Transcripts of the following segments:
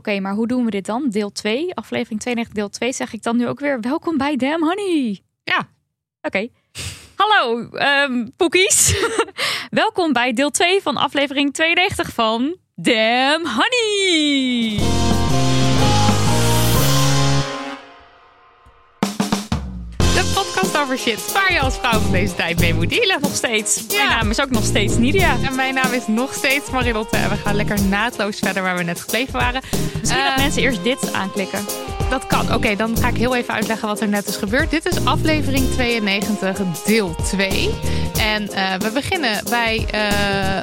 Oké, maar hoe doen we dit dan? Deel 2, aflevering 92, deel 2 zeg ik dan nu ook weer. Welkom bij Damn Honey. Ja. Oké. Hallo, ehm poekies. Welkom bij deel 2 van aflevering 92 van Damn Honey. Podcast over shit waar je als vrouw van deze tijd mee moet dealen. Nog steeds. Ja. Mijn naam is ook nog steeds Nidia. En mijn naam is nog steeds Marilotte. En we gaan lekker naadloos verder waar we net gebleven waren. Misschien dat Eh, mensen eerst dit aanklikken. Dat kan. Oké, dan ga ik heel even uitleggen wat er net is gebeurd. Dit is aflevering 92, deel 2. En eh, we beginnen bij eh,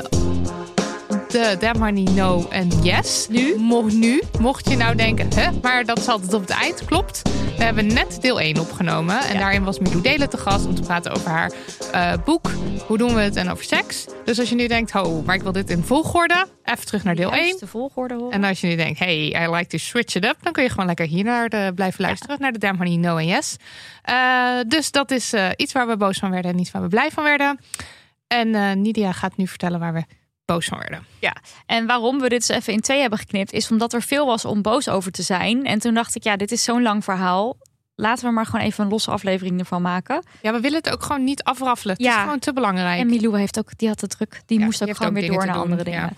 de Damn Honey No en Yes. Nu? Mocht, nu. Mocht je nou denken, hè, maar dat is altijd op het eind. Klopt. We hebben net deel 1 opgenomen. En daarin was Milou Delen te gast om te praten over haar eh, boek. Hoe doen we het? En over seks. Dus als je nu denkt, ho, maar ik wil dit in volgorde. Even terug naar deel 1. Juist de volgorde horen. En als je nu denkt, hey, I like to switch it up, dan kun je gewoon lekker hier naar de, blijven luisteren. Naar de Damn Honey No en Yes. Eh, dus dat is eh, iets waar we boos van werden en iets waar we blij van werden. En Nidia gaat nu vertellen waar we boos van werden. Ja, en waarom we dit dus even in twee hebben geknipt, is omdat er veel was om boos over te zijn. En toen dacht ik, ja, dit is zo'n lang verhaal. Laten we maar gewoon even een losse aflevering ervan maken. Ja, we willen het ook gewoon niet afraffelen. Het Ja. is gewoon te belangrijk. En Milou heeft ook, die had het druk. Die Ja, moest ook gewoon ook weer door dingen naar doen, andere ja.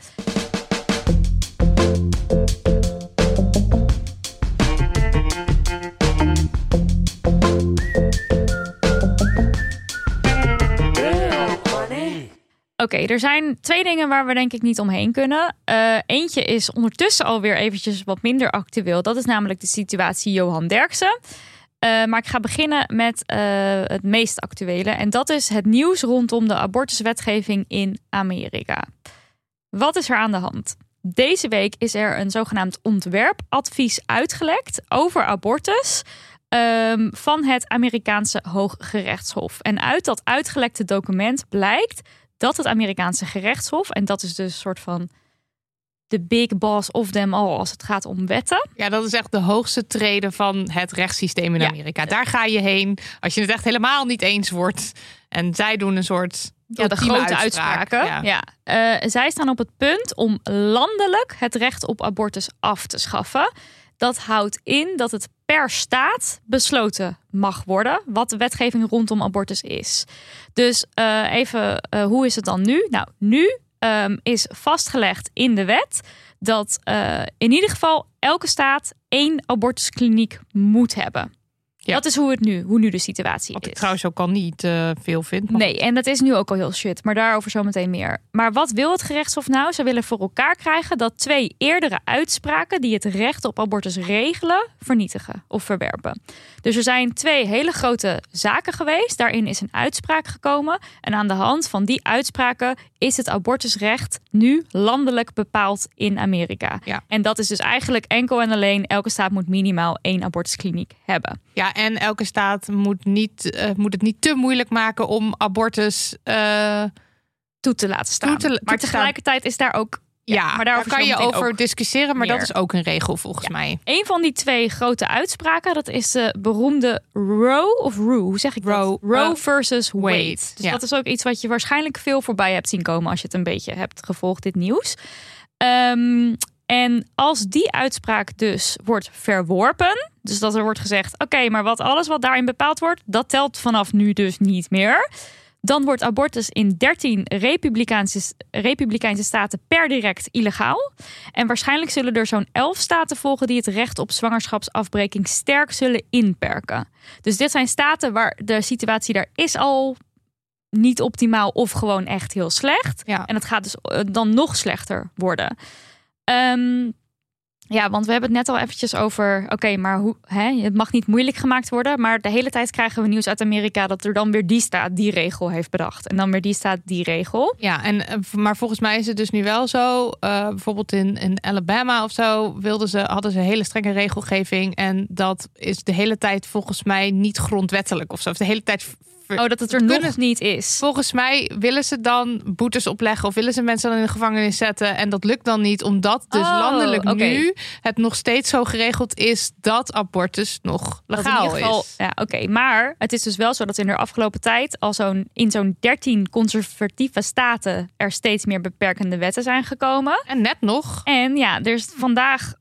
Oké, er zijn twee dingen waar we denk ik niet omheen kunnen. Eh, eentje is ondertussen alweer eventjes wat minder actueel. Dat is namelijk de situatie Johan Derksen. Eh, maar ik ga beginnen met eh, het meest actuele. En dat is het nieuws rondom de abortuswetgeving in Amerika. Wat is er aan de hand? Deze week is er een zogenaamd ontwerpadvies uitgelekt over abortus ehm, van het Amerikaanse Hooggerechtshof. En uit dat uitgelekte document blijkt dat het Amerikaanse gerechtshof, en dat is dus een soort van de big boss of them all als het gaat om wetten. Ja, dat is echt de hoogste trede van het rechtssysteem in Ja. Amerika. Daar ga je heen als je het echt helemaal niet eens wordt. En zij doen een soort Ja, de grote uitspraak. uitspraken. Ja. Eh, zij staan op het punt om landelijk het recht op abortus af te schaffen. Dat houdt in dat het per staat besloten mag worden wat de wetgeving rondom abortus is. Dus eh, even, eh, hoe is het dan nu? Nou, nu ehm, is vastgelegd in de wet dat eh, in ieder geval elke staat één abortuskliniek moet hebben. Ja. Dat is hoe het nu, hoe nu de situatie Wat is. ik trouwens ook al niet eh, veel vind. maar Nee, en dat is nu ook al heel shit. Maar daarover zometeen meer. Maar wat wil het gerechtshof nou? Ze willen voor elkaar krijgen dat twee eerdere uitspraken die het recht op abortus regelen, vernietigen of verwerpen. Dus er zijn twee hele grote zaken geweest. Daarin is een uitspraak gekomen. En aan de hand van die uitspraken is het abortusrecht nu landelijk bepaald in Amerika. Ja. En dat is dus eigenlijk enkel en alleen elke staat moet minimaal één abortuskliniek hebben. Ja, en elke staat moet, niet, eh, moet het niet te moeilijk maken om abortus. eh, toe te laten staan. Toe te- toe maar te tegelijkertijd is daar ook. ja, maar daar kan je over discussiëren, maar meer. dat is ook een regel volgens mij. Een van die twee grote uitspraken, dat is de beroemde Roe of Roe, hoe zeg ik Roe, dat? Roe eh, versus Wade. Wade, Dus ja. dat is ook iets wat je waarschijnlijk veel voorbij hebt zien komen als je het een beetje hebt gevolgd, dit nieuws. Ehm, En als die uitspraak dus wordt verworpen, dus dat er wordt gezegd: oké, maar wat alles wat daarin bepaald wordt, dat telt vanaf nu dus niet meer. Dan wordt abortus in 13 Republikeinse, Republikeinse staten per direct illegaal. En waarschijnlijk zullen er zo'n 11 staten volgen die het recht op zwangerschapsafbreking sterk zullen inperken. Dus dit zijn staten waar de situatie daar is al niet optimaal of gewoon echt heel slecht. Ja. En het gaat dus eh, dan nog slechter worden. Ehm, ja, want we hebben het net al eventjes over. Oké, maar hoe, hè, het mag niet moeilijk gemaakt worden. Maar de hele tijd krijgen we nieuws uit Amerika dat er dan weer die staat die regel heeft bedacht. En dan weer die staat die regel. Ja, en, eh, maar volgens mij is het dus nu wel zo. eh, bijvoorbeeld in, in Alabama of zo wilden ze, hadden ze hele strenge regelgeving. En dat is de hele tijd volgens mij niet grondwettelijk of zo. Of de hele tijd. Oh, dat het er kunnen- nog niet is. Volgens mij willen ze dan boetes opleggen of willen ze mensen dan in de gevangenis zetten. En dat lukt dan niet, omdat dus Oh, landelijk nu het nog steeds zo geregeld is dat abortus nog legaal ieder geval- is. Ja, oké. Maar het is dus wel zo dat in de afgelopen tijd al zo'n in zo'n 13 conservatieve staten er steeds meer beperkende wetten zijn gekomen. En net nog. En ja, er is vandaag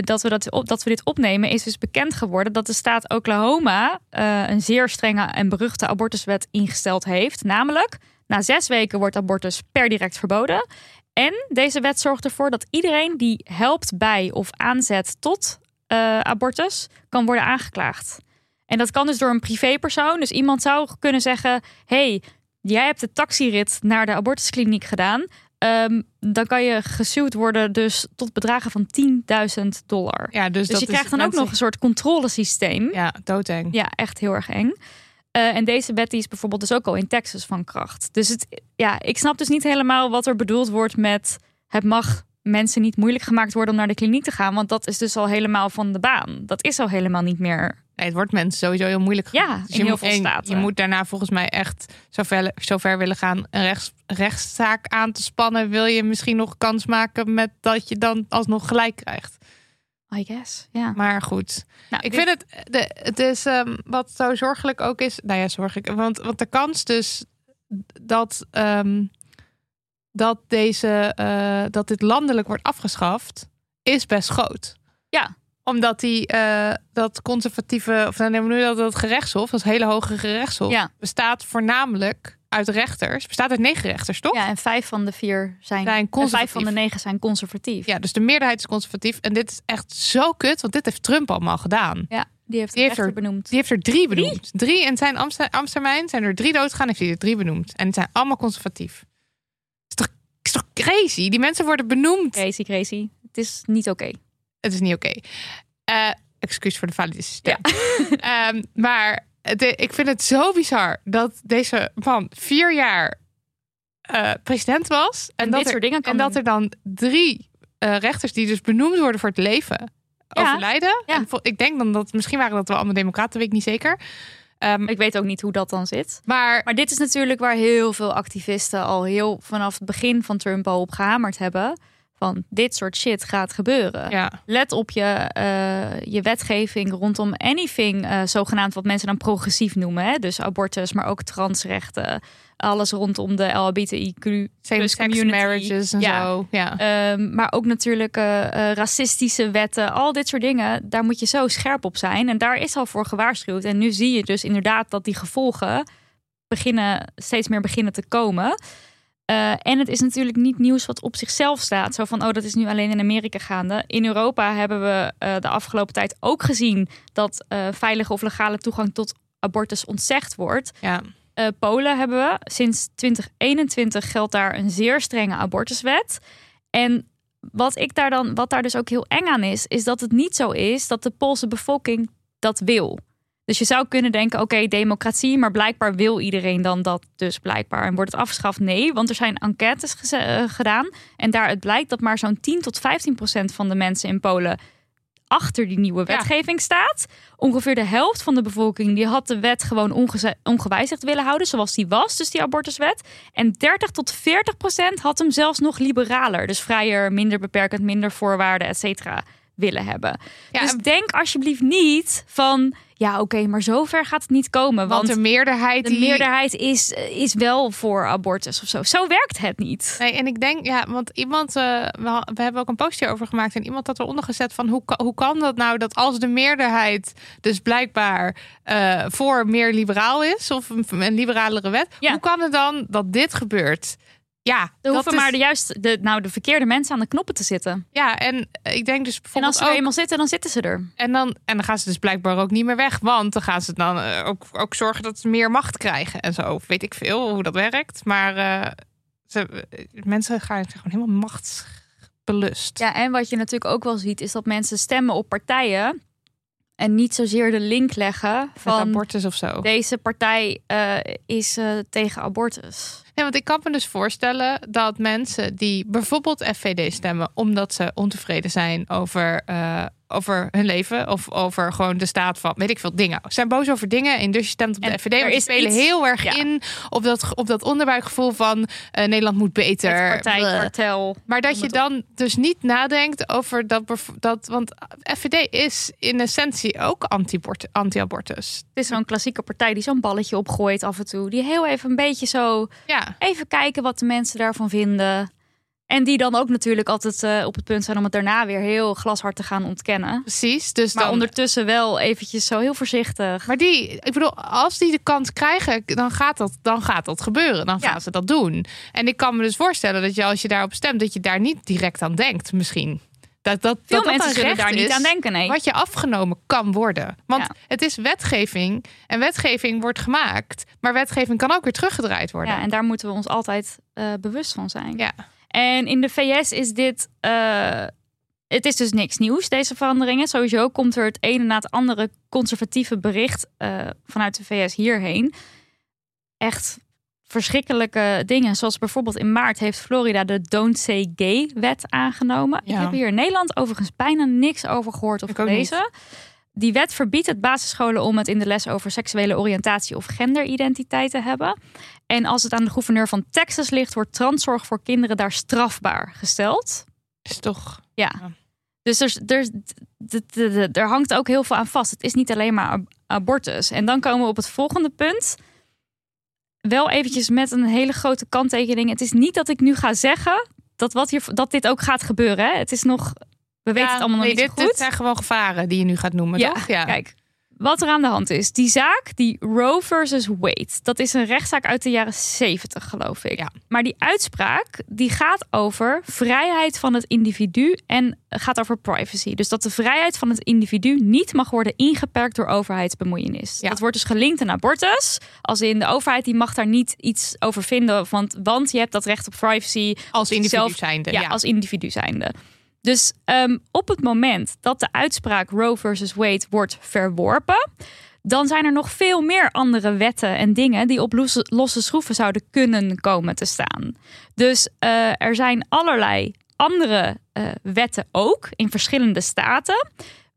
dat, we dat, dat we dit opnemen, is dus bekend geworden dat de staat Oklahoma eh, een zeer strenge en beruchte abortuswet ingesteld heeft. Namelijk, na zes weken wordt abortus per direct verboden. En deze wet zorgt ervoor dat iedereen die helpt bij of aanzet tot eh, abortus kan worden aangeklaagd. En dat kan dus door een privépersoon. Dus iemand zou kunnen zeggen: hey, jij hebt de taxirit naar de abortuskliniek gedaan. Ehm, dan kan je gesuwd worden dus tot bedragen van 10.000 dollar. Ja, dus, dus dat je krijgt dan ook nog een soort controlesysteem. Ja, Ja, doodeng. echt heel erg eng. Eh, en deze wet die is bijvoorbeeld dus ook al in Texas van kracht. Dus het, ja, ik snap dus niet helemaal wat er bedoeld wordt met het mag mensen niet moeilijk gemaakt worden om naar de kliniek te gaan. Want dat is dus al helemaal van de baan. Dat is al helemaal niet meer. Nee, het wordt mensen sowieso heel moeilijk. Ja, gemaakt. in heel veel staten. Je moet daarna volgens mij echt zover, zover willen gaan een rechts, rechtszaak aan te spannen. Wil je misschien nog kans maken met dat je dan alsnog gelijk krijgt. I guess. Ja. Maar goed. Nou, Ik dit- vind het, de, het is ehm, wat zo zorgelijk ook is. Nou ja, zorgelijk. Want, want de kans dus dat, ehm, dat, deze, eh, dat dit landelijk wordt afgeschaft, is best groot. Ja. Omdat die, eh, dat conservatieve, of dan nemen we nu dat, dat gerechtshof, dat hele hoge gerechtshof, Ja. bestaat voornamelijk uit rechters. Bestaat uit negen rechters, toch? Ja, en vijf van de vier zijn, Zijn en conservatief. vijf van de negen zijn conservatief. Ja, dus de meerderheid is conservatief. En dit is echt zo kut, want dit heeft Trump allemaal gedaan. Ja, die heeft Die heeft er- benoemd. Die heeft er drie benoemd. Drie in zijn Amster- Amstermijn zijn er drie doodgaan. Heeft hij er drie benoemd. En het zijn allemaal conservatief. Is toch, is toch crazy? Die mensen worden benoemd. Crazy, crazy. Het is niet oké. Het is niet oké. Eh, excuus voor de validische stem. Ehm, maar het- ik vind het zo bizar dat deze man vier jaar eh, president was. En, En dat er, soort dingen kan En dat er dan drie eh, rechters die dus benoemd worden voor het leven Ja. overlijden. Ja. En ik denk dan dat misschien waren dat wel allemaal democraten, weet ik niet zeker. Ehm, Ik weet ook niet hoe dat dan zit. maar Maar dit is natuurlijk waar heel veel activisten al heel vanaf het begin van Trump al op gehamerd hebben. Van dit soort shit gaat gebeuren. ja, Let op je, eh, je wetgeving rondom anything, eh, zogenaamd wat mensen dan progressief noemen. Hè? Dus abortus, maar ook transrechten. Alles rondom de LHBTIQ same-sex community. marriages en Ja. zo. Ja. Ehm, maar ook natuurlijk eh, racistische wetten, al dit soort dingen. Daar moet je zo scherp op zijn. En daar is al voor gewaarschuwd. En nu zie je dus inderdaad dat die gevolgen beginnen, steeds meer beginnen te komen. Eh, en het is natuurlijk niet nieuws wat op zichzelf staat. Zo van, oh, dat is nu alleen in Amerika gaande. In Europa hebben we eh, de afgelopen tijd ook gezien dat eh, veilige of legale toegang tot abortus ontzegd wordt. ja. Polen hebben we. Sinds 2021 geldt daar een zeer strenge abortuswet. En wat, ik daar dan, wat daar dus ook heel eng aan is, is dat het niet zo is dat de Poolse bevolking dat wil. Dus je zou kunnen denken, oké, democratie, maar blijkbaar wil iedereen dan dat dus blijkbaar. En wordt het afgeschaft? Nee, want er zijn enquêtes eh, gedaan. En daaruit blijkt dat maar zo'n 10 tot 15 procent van de mensen in Polen achter die nieuwe wetgeving staat. Ongeveer de helft van de bevolking die had de wet gewoon ongewijzigd willen houden, zoals die was, dus die abortuswet. En 30 tot 40 procent had hem zelfs nog liberaler, dus vrijer, minder beperkend, minder voorwaarden, et cetera, willen hebben. Ja, dus en- denk alsjeblieft niet van ja, oké, maar zover gaat het niet komen. Want, Want, de meerderheid de die... meerderheid is, is wel voor abortus of zo. Zo werkt het niet. Nee, en ik denk, ja, want iemand, eh, we, we hebben ook een postje over gemaakt en iemand had eronder gezet van hoe, hoe kan dat nou dat als de meerderheid dus blijkbaar eh, voor meer liberaal is of een, een liberalere wet, Ja. hoe kan het dan dat dit gebeurt? Ja, Er hoeven is- maar de, juist, de, nou, de verkeerde mensen aan de knoppen te zitten. ja, en ik denk dus En bijvoorbeeld als ze er ook, eenmaal zitten, dan zitten ze er. en dan en dan gaan ze dus blijkbaar ook niet meer weg, want dan gaan ze dan eh, ook, ook zorgen dat ze meer macht krijgen en zo. Weet ik veel hoe dat werkt, maar eh, ze, mensen gaan gewoon helemaal machtsbelust. Ja, en wat je natuurlijk ook wel ziet, is dat mensen stemmen op partijen en niet zozeer de link leggen Met van abortus of zo. deze partij eh, is eh, tegen abortus. Nee, want ik kan me dus voorstellen dat mensen die bijvoorbeeld FVD stemmen omdat ze ontevreden zijn over, eh, over hun leven of over gewoon de staat van, weet ik veel, dingen. Ze zijn boos over dingen en dus je stemt op de En FVD. er is spelen iets- heel erg ja. in op dat, op dat onderbuikgevoel van eh, Nederland moet beter. Het partij, kartel. Maar dat je dan dus niet nadenkt over dat, dat want FVD is in essentie ook anti-abort- anti-abortus. Het is zo'n klassieke partij die zo'n balletje opgooit af en toe. Die heel even een beetje zo Ja, even kijken wat de mensen daarvan vinden. En die dan ook natuurlijk altijd eh, op het punt zijn om het daarna weer heel glashard te gaan ontkennen. precies. Dus Maar dan, ondertussen wel eventjes zo heel voorzichtig. Maar die, ik bedoel, als die de kans krijgen, dan gaat dat, dan gaat dat gebeuren. Dan Ja. gaan ze dat doen. En ik kan me dus voorstellen dat je als je daarop stemt, dat je daar niet direct aan denkt, misschien. Dat, dat, Veel dat mensen zullen daar niet aan denken, nee. Wat je afgenomen kan worden. Want Ja. het is wetgeving. En wetgeving wordt gemaakt. Maar wetgeving kan ook weer teruggedraaid worden. Ja, en daar moeten we ons altijd eh, bewust van zijn. Ja. En in de VS is dit. eh, het is dus niks nieuws, deze veranderingen. Sowieso komt er het ene na het andere conservatieve bericht eh, vanuit de VS hierheen. Echt verschrikkelijke dingen. Zoals bijvoorbeeld in maart heeft Florida de Don't Say Gay wet aangenomen. Ik heb hier in Nederland overigens bijna niks over gehoord of Ik ook gelezen. Die wet verbiedt het basisscholen om het in de les over seksuele oriëntatie of genderidentiteit te hebben. En als het aan de gouverneur van Texas ligt, wordt transzorg voor kinderen daar strafbaar gesteld. Is toch. Ja. Dus er, er, er hangt ook heel veel aan vast. Het is niet alleen maar ab- abortus. En dan komen we op het volgende punt. Wel eventjes met een hele grote kanttekening. Het is niet dat ik nu ga zeggen dat, wat hier, dat dit ook gaat gebeuren. Hè? Het is nog. We weten het allemaal nog nee, niet dit, goed. dit zijn gewoon gevaren die je nu gaat noemen, Ja, toch? Ja. Kijk, wat er aan de hand is. Die zaak, die Roe versus Wade, dat is een rechtszaak uit de jaren 70, geloof ik. Ja. Maar die uitspraak, die gaat over vrijheid van het individu en gaat over privacy. Dus dat de vrijheid van het individu niet mag worden ingeperkt door overheidsbemoeienis. Ja. Dat wordt dus gelinkt aan abortus. Als in de overheid die mag daar niet iets over vinden, want, want je hebt dat recht op privacy. Als individu zelf- zijnde. Ja, Ja, als individu zijnde. Dus ehm, op het moment dat de uitspraak Roe versus Wade wordt verworpen, dan zijn er nog veel meer andere wetten en dingen die op losse, losse schroeven zouden kunnen komen te staan. Dus eh, er zijn allerlei andere eh, wetten ook in verschillende staten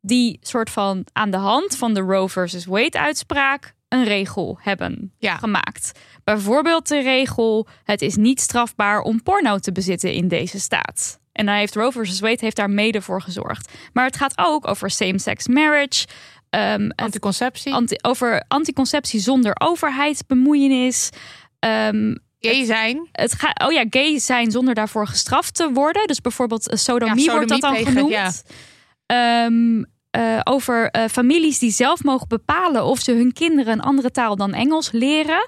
die soort van aan de hand van de Roe versus Wade uitspraak een regel hebben Ja. gemaakt. Bijvoorbeeld de regel: het is niet strafbaar om porno te bezitten in deze staat. En daar heeft Roe versus Wade heeft daar mede voor gezorgd. Maar het gaat ook over same-sex marriage, het- Anticonceptie. anti, over anticonceptie zonder overheidsbemoeienis. ehm, gay zijn. het gaat, oh ja, gay zijn zonder daarvoor gestraft te worden. Dus bijvoorbeeld eh, sodomie, Ja, wordt dat dan plegen, genoemd. Ehm, eh, over eh, families die zelf mogen bepalen of ze hun kinderen een andere taal dan Engels leren.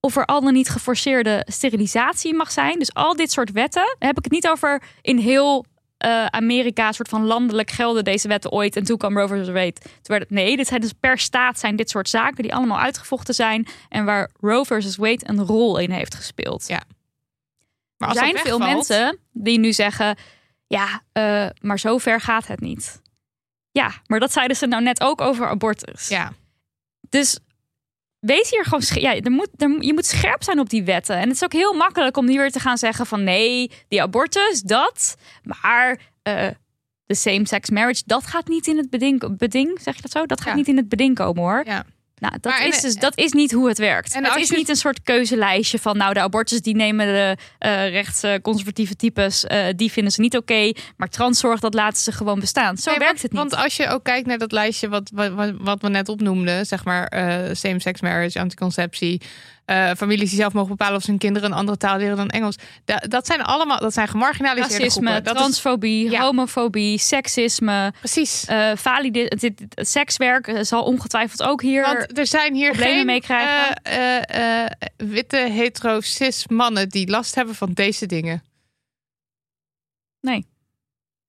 Of er al dan niet geforceerde sterilisatie mag zijn. Dus al dit soort wetten. Heb ik het niet over in heel eh, Amerika, soort van landelijk gelden deze wetten ooit. En toen kwam Roe versus Wade. Toen werd het, nee, dit zijn dus per staat zijn dit soort zaken die allemaal uitgevochten zijn. En waar Roe versus Wade een rol in heeft gespeeld. Ja. Maar Er zijn veel mensen die nu zeggen: ja, eh, maar zo ver gaat het niet. Ja, maar dat zeiden ze nou net ook over abortus. Ja. Dus wees hier gewoon. Ja, er moet, er, je moet scherp zijn op die wetten. En het is ook heel makkelijk om nu weer te gaan zeggen: van nee, die abortus, dat. Maar eh, de same-sex marriage, dat gaat niet in het beding. beding zeg je dat zo? Dat gaat Ja. niet in het beding komen hoor. Ja. Nou, dat, Maar en- is dus, dat is niet hoe het werkt. En het is je- niet een soort keuzelijstje van... nou, de abortus die nemen de eh rechtsconservatieve types... eh, die vinden ze niet oké. maar transzorg, dat laten ze gewoon bestaan. Zo Nee, werkt want, het niet. Want als je ook kijkt naar dat lijstje wat, wat, wat- wat we net opnoemden, zeg maar eh, same-sex marriage, anticonceptie, eh, families die zelf mogen bepalen of ze hun kinderen een andere taal leren dan Engels. Da- dat zijn allemaal, dat zijn gemarginaliseerde Racisme, groepen. Dat is, transfobie, Ja. homofobie, seksisme... precies. eh valide, het sekswerk eh, zal ongetwijfeld ook hier... Want er zijn hier problemen geen mee krijgen. eh, witte hetero cis mannen die last hebben van deze dingen. nee.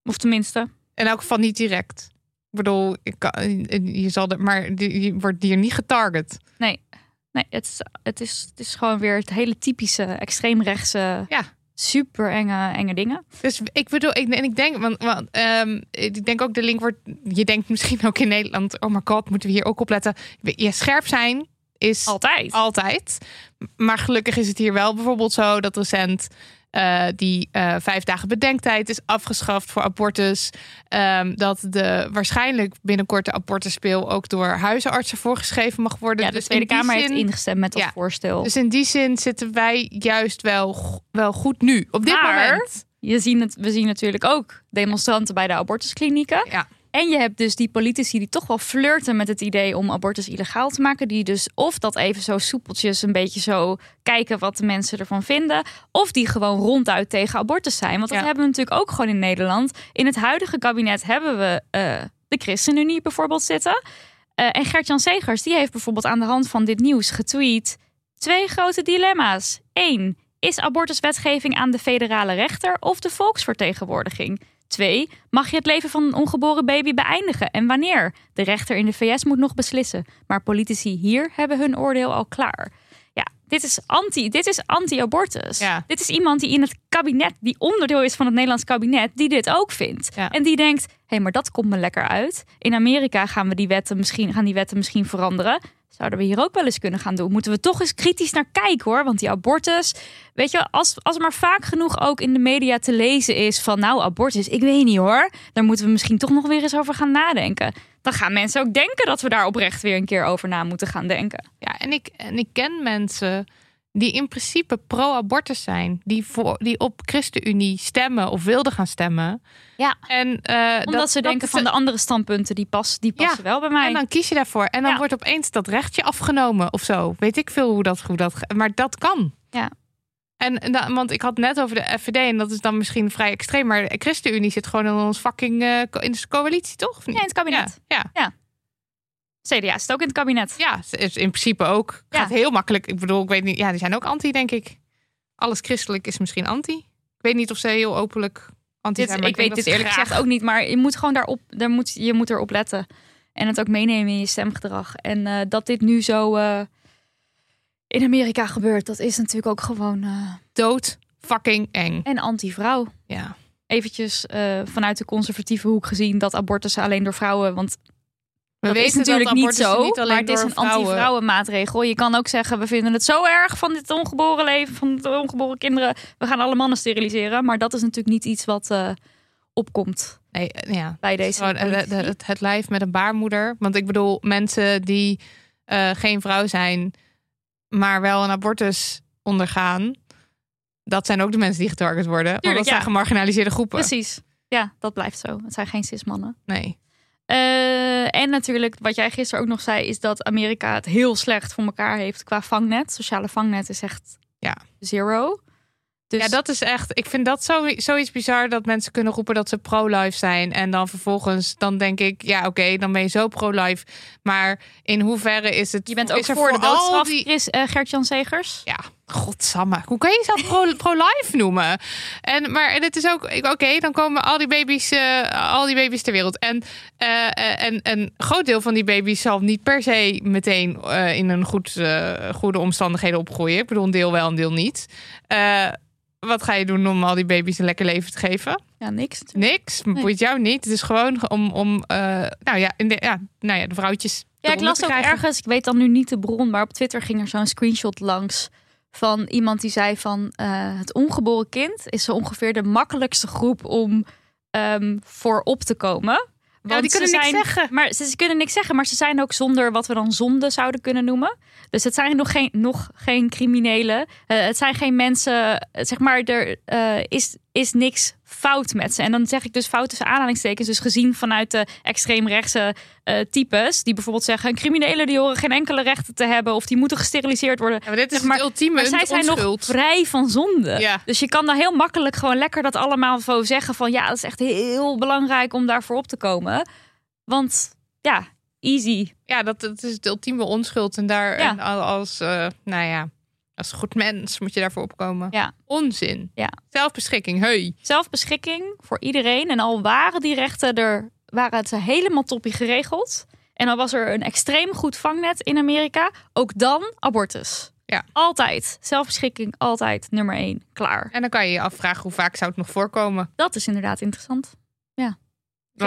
Of tenminste... In elk geval niet direct. Ik bedoel, ik kan, je zal er, maar die- je wordt hier niet getarget. Nee, nee het, is, het, is, het is gewoon weer het hele typische extreemrechtse... Ja. Super enge, enge dingen. Dus ik bedoel, ik, en ik denk, want, want ehm, ik denk ook de link wordt. Je denkt misschien ook in Nederland, oh my god, moeten we hier ook op letten. Je scherp zijn is Altijd. altijd. Maar gelukkig is het hier wel bijvoorbeeld zo dat recent eh, die eh, vijf dagen bedenktijd is afgeschaft voor abortus. Ehm, dat de waarschijnlijk binnenkort de abortuspeel ook door huisartsen voorgeschreven mag worden. Ja, de Dus Tweede in die Kamer heeft zin- ingestemd met dat Ja. voorstel. Dus in die zin zitten wij juist wel, wel goed nu. Op dit Maar- moment. Je zien het, we zien natuurlijk ook demonstranten bij de abortusklinieken. Ja. En je hebt dus die politici die toch wel flirten met het idee om abortus illegaal te maken. Die dus of dat even zo soepeltjes een beetje zo kijken wat de mensen ervan vinden. Of die gewoon ronduit tegen abortus zijn. Want dat Ja. hebben we natuurlijk ook gewoon in Nederland. In het huidige kabinet hebben we eh, de ChristenUnie bijvoorbeeld zitten. Eh, en Gert-Jan Segers die heeft bijvoorbeeld aan de hand van dit nieuws getweet. Twee grote dilemma's. Eén, is abortuswetgeving aan de federale rechter of de volksvertegenwoordiging? Twee, mag je het leven van een ongeboren baby beëindigen en wanneer? De rechter in de VS moet nog beslissen, maar politici hier hebben hun oordeel al klaar. Ja, dit is anti, dit is anti-abortus. Ja. Dit is iemand die in het kabinet, die onderdeel is van het Nederlands kabinet, die dit ook vindt. Ja. En die denkt, hé, hey, maar dat komt me lekker uit. In Amerika gaan we die wetten misschien, gaan die wetten misschien veranderen. Zouden we hier ook wel eens kunnen gaan doen? Moeten we toch eens kritisch naar kijken hoor. Want die abortus, weet je, als, als er maar vaak genoeg ook in de media te lezen is van nou, abortus, ik weet niet hoor. Daar moeten we misschien toch nog weer eens over gaan nadenken. Dan gaan mensen ook denken dat we daar oprecht weer een keer over na moeten gaan denken. Ja, en ik, en ik ken mensen die in principe pro-abortus zijn. Die, voor, die op ChristenUnie stemmen of wilden gaan stemmen. Ja. En, eh, Omdat dat- ze denken van de andere standpunten, die, pas, die Ja, passen wel bij mij. En dan kies je daarvoor. En dan Ja. wordt opeens dat rechtje afgenomen of zo. Weet ik veel hoe dat... Hoe dat maar dat kan. Ja. En, want ik had net over de FVD en dat is dan misschien vrij extreem. Maar de ChristenUnie zit gewoon in ons fucking eh, in de coalitie, toch? Ja, in het kabinet. Ja, ja. CDA zit ook in het kabinet. Ja, is in principe ook. Ja. Gaat heel makkelijk. Ik bedoel, ik weet niet. Ja, die zijn ook anti, denk ik. Alles christelijk is misschien anti. Ik weet niet of ze heel openlijk anti Dit, zijn. maar ik weet dit eerlijk graag- gezegd ook niet, maar je moet gewoon daarop, daar moet, je moet erop letten. En het ook meenemen in je stemgedrag. En eh, dat dit nu zo eh, in Amerika gebeurt, dat is natuurlijk ook gewoon eh, dood fucking eng. en anti-vrouw. Ja. Eventjes vanuit de conservatieve hoek gezien dat abortussen alleen door vrouwen, want We dat weten natuurlijk niet zo, niet maar het is een vrouwen- anti-vrouwen maatregel. Je kan ook zeggen, we vinden het zo erg van dit ongeboren leven, van de ongeboren kinderen. We gaan alle mannen steriliseren, maar dat is natuurlijk niet iets wat eh, opkomt Nee, eh, ja. bij deze eh, het, het, het lijf met een baarmoeder. Want ik bedoel, mensen die geen vrouw zijn, maar wel een abortus ondergaan. Dat zijn ook de mensen die getarget worden. want dat Tuurlijk, zijn gemarginaliseerde groepen. Precies. Ja, dat blijft zo. Het zijn geen cis-mannen. Nee. Eh, en natuurlijk, wat jij gisteren ook nog zei, is dat Amerika het heel slecht voor elkaar heeft qua vangnet. Sociale vangnet is echt Ja. zero. Dus Ja, dat is echt. Ik vind dat zo, zoiets bizar dat mensen kunnen roepen dat ze pro-life zijn. En dan vervolgens, dan denk ik, ja, oké, dan ben je zo pro-life. Maar in hoeverre is het. je bent ook is voor de doodstraf, die- Chris, eh, Gert-Jan Segers. Ja, godsamme. Hoe kan je jezelf pro- pro-life noemen? En, maar en het is ook, oké, dan komen al die baby's, eh, al die baby's ter wereld. En, eh, eh, en een groot deel van die baby's zal niet per se meteen in een goed, goede omstandigheden opgroeien. Ik bedoel, een deel wel, een deel niet. Wat ga je doen om al die baby's een lekker leven te geven? Ja, niks. natuurlijk. Niks, boeit jou niet. Het is gewoon om, om nou ja, in de, ja, nou ja, de vrouwtjes. Ja, ik las ook ergens, ik weet dan nu niet de bron, maar op Twitter ging er zo'n screenshot langs van iemand die zei van eh, het ongeboren kind is zo ongeveer de makkelijkste groep om ehm, voor op te komen. Want die kunnen ze niks zijn, zeggen. Maar ze, ze kunnen niks zeggen, maar ze zijn ook zonder wat we dan zonde zouden kunnen noemen. Dus het zijn nog geen, nog geen criminelen. Eh, het zijn geen mensen, eh, zeg maar, er is, is niks fout met ze. En dan zeg ik dus fout tussen aanhalingstekens. Dus gezien vanuit de extreemrechtse eh types. Die bijvoorbeeld zeggen, criminelen die horen geen enkele rechten te hebben. Of die moeten gesteriliseerd worden. Ja, maar dit is Zeg maar- het ultieme Maar zij zijn nog vrij van zonde. Ja. Dus je kan daar heel makkelijk gewoon lekker dat allemaal zo zeggen van ja, dat is echt heel belangrijk om daarvoor op te komen. Want ja, easy. Ja, dat, dat is het ultieme onschuld. En daar Ja. en als, eh, nou ja, als goed mens moet je daarvoor opkomen. Ja. Onzin. Ja. Zelfbeschikking, hey. Zelfbeschikking voor iedereen. En al waren die rechten er, waren het helemaal toppie geregeld. En dan was er een extreem goed vangnet in Amerika. Ook dan abortus. Ja. Altijd. Zelfbeschikking, altijd nummer één. Klaar. En dan kan je je afvragen hoe vaak zou het nog voorkomen. Dat is inderdaad interessant. Ja. Geen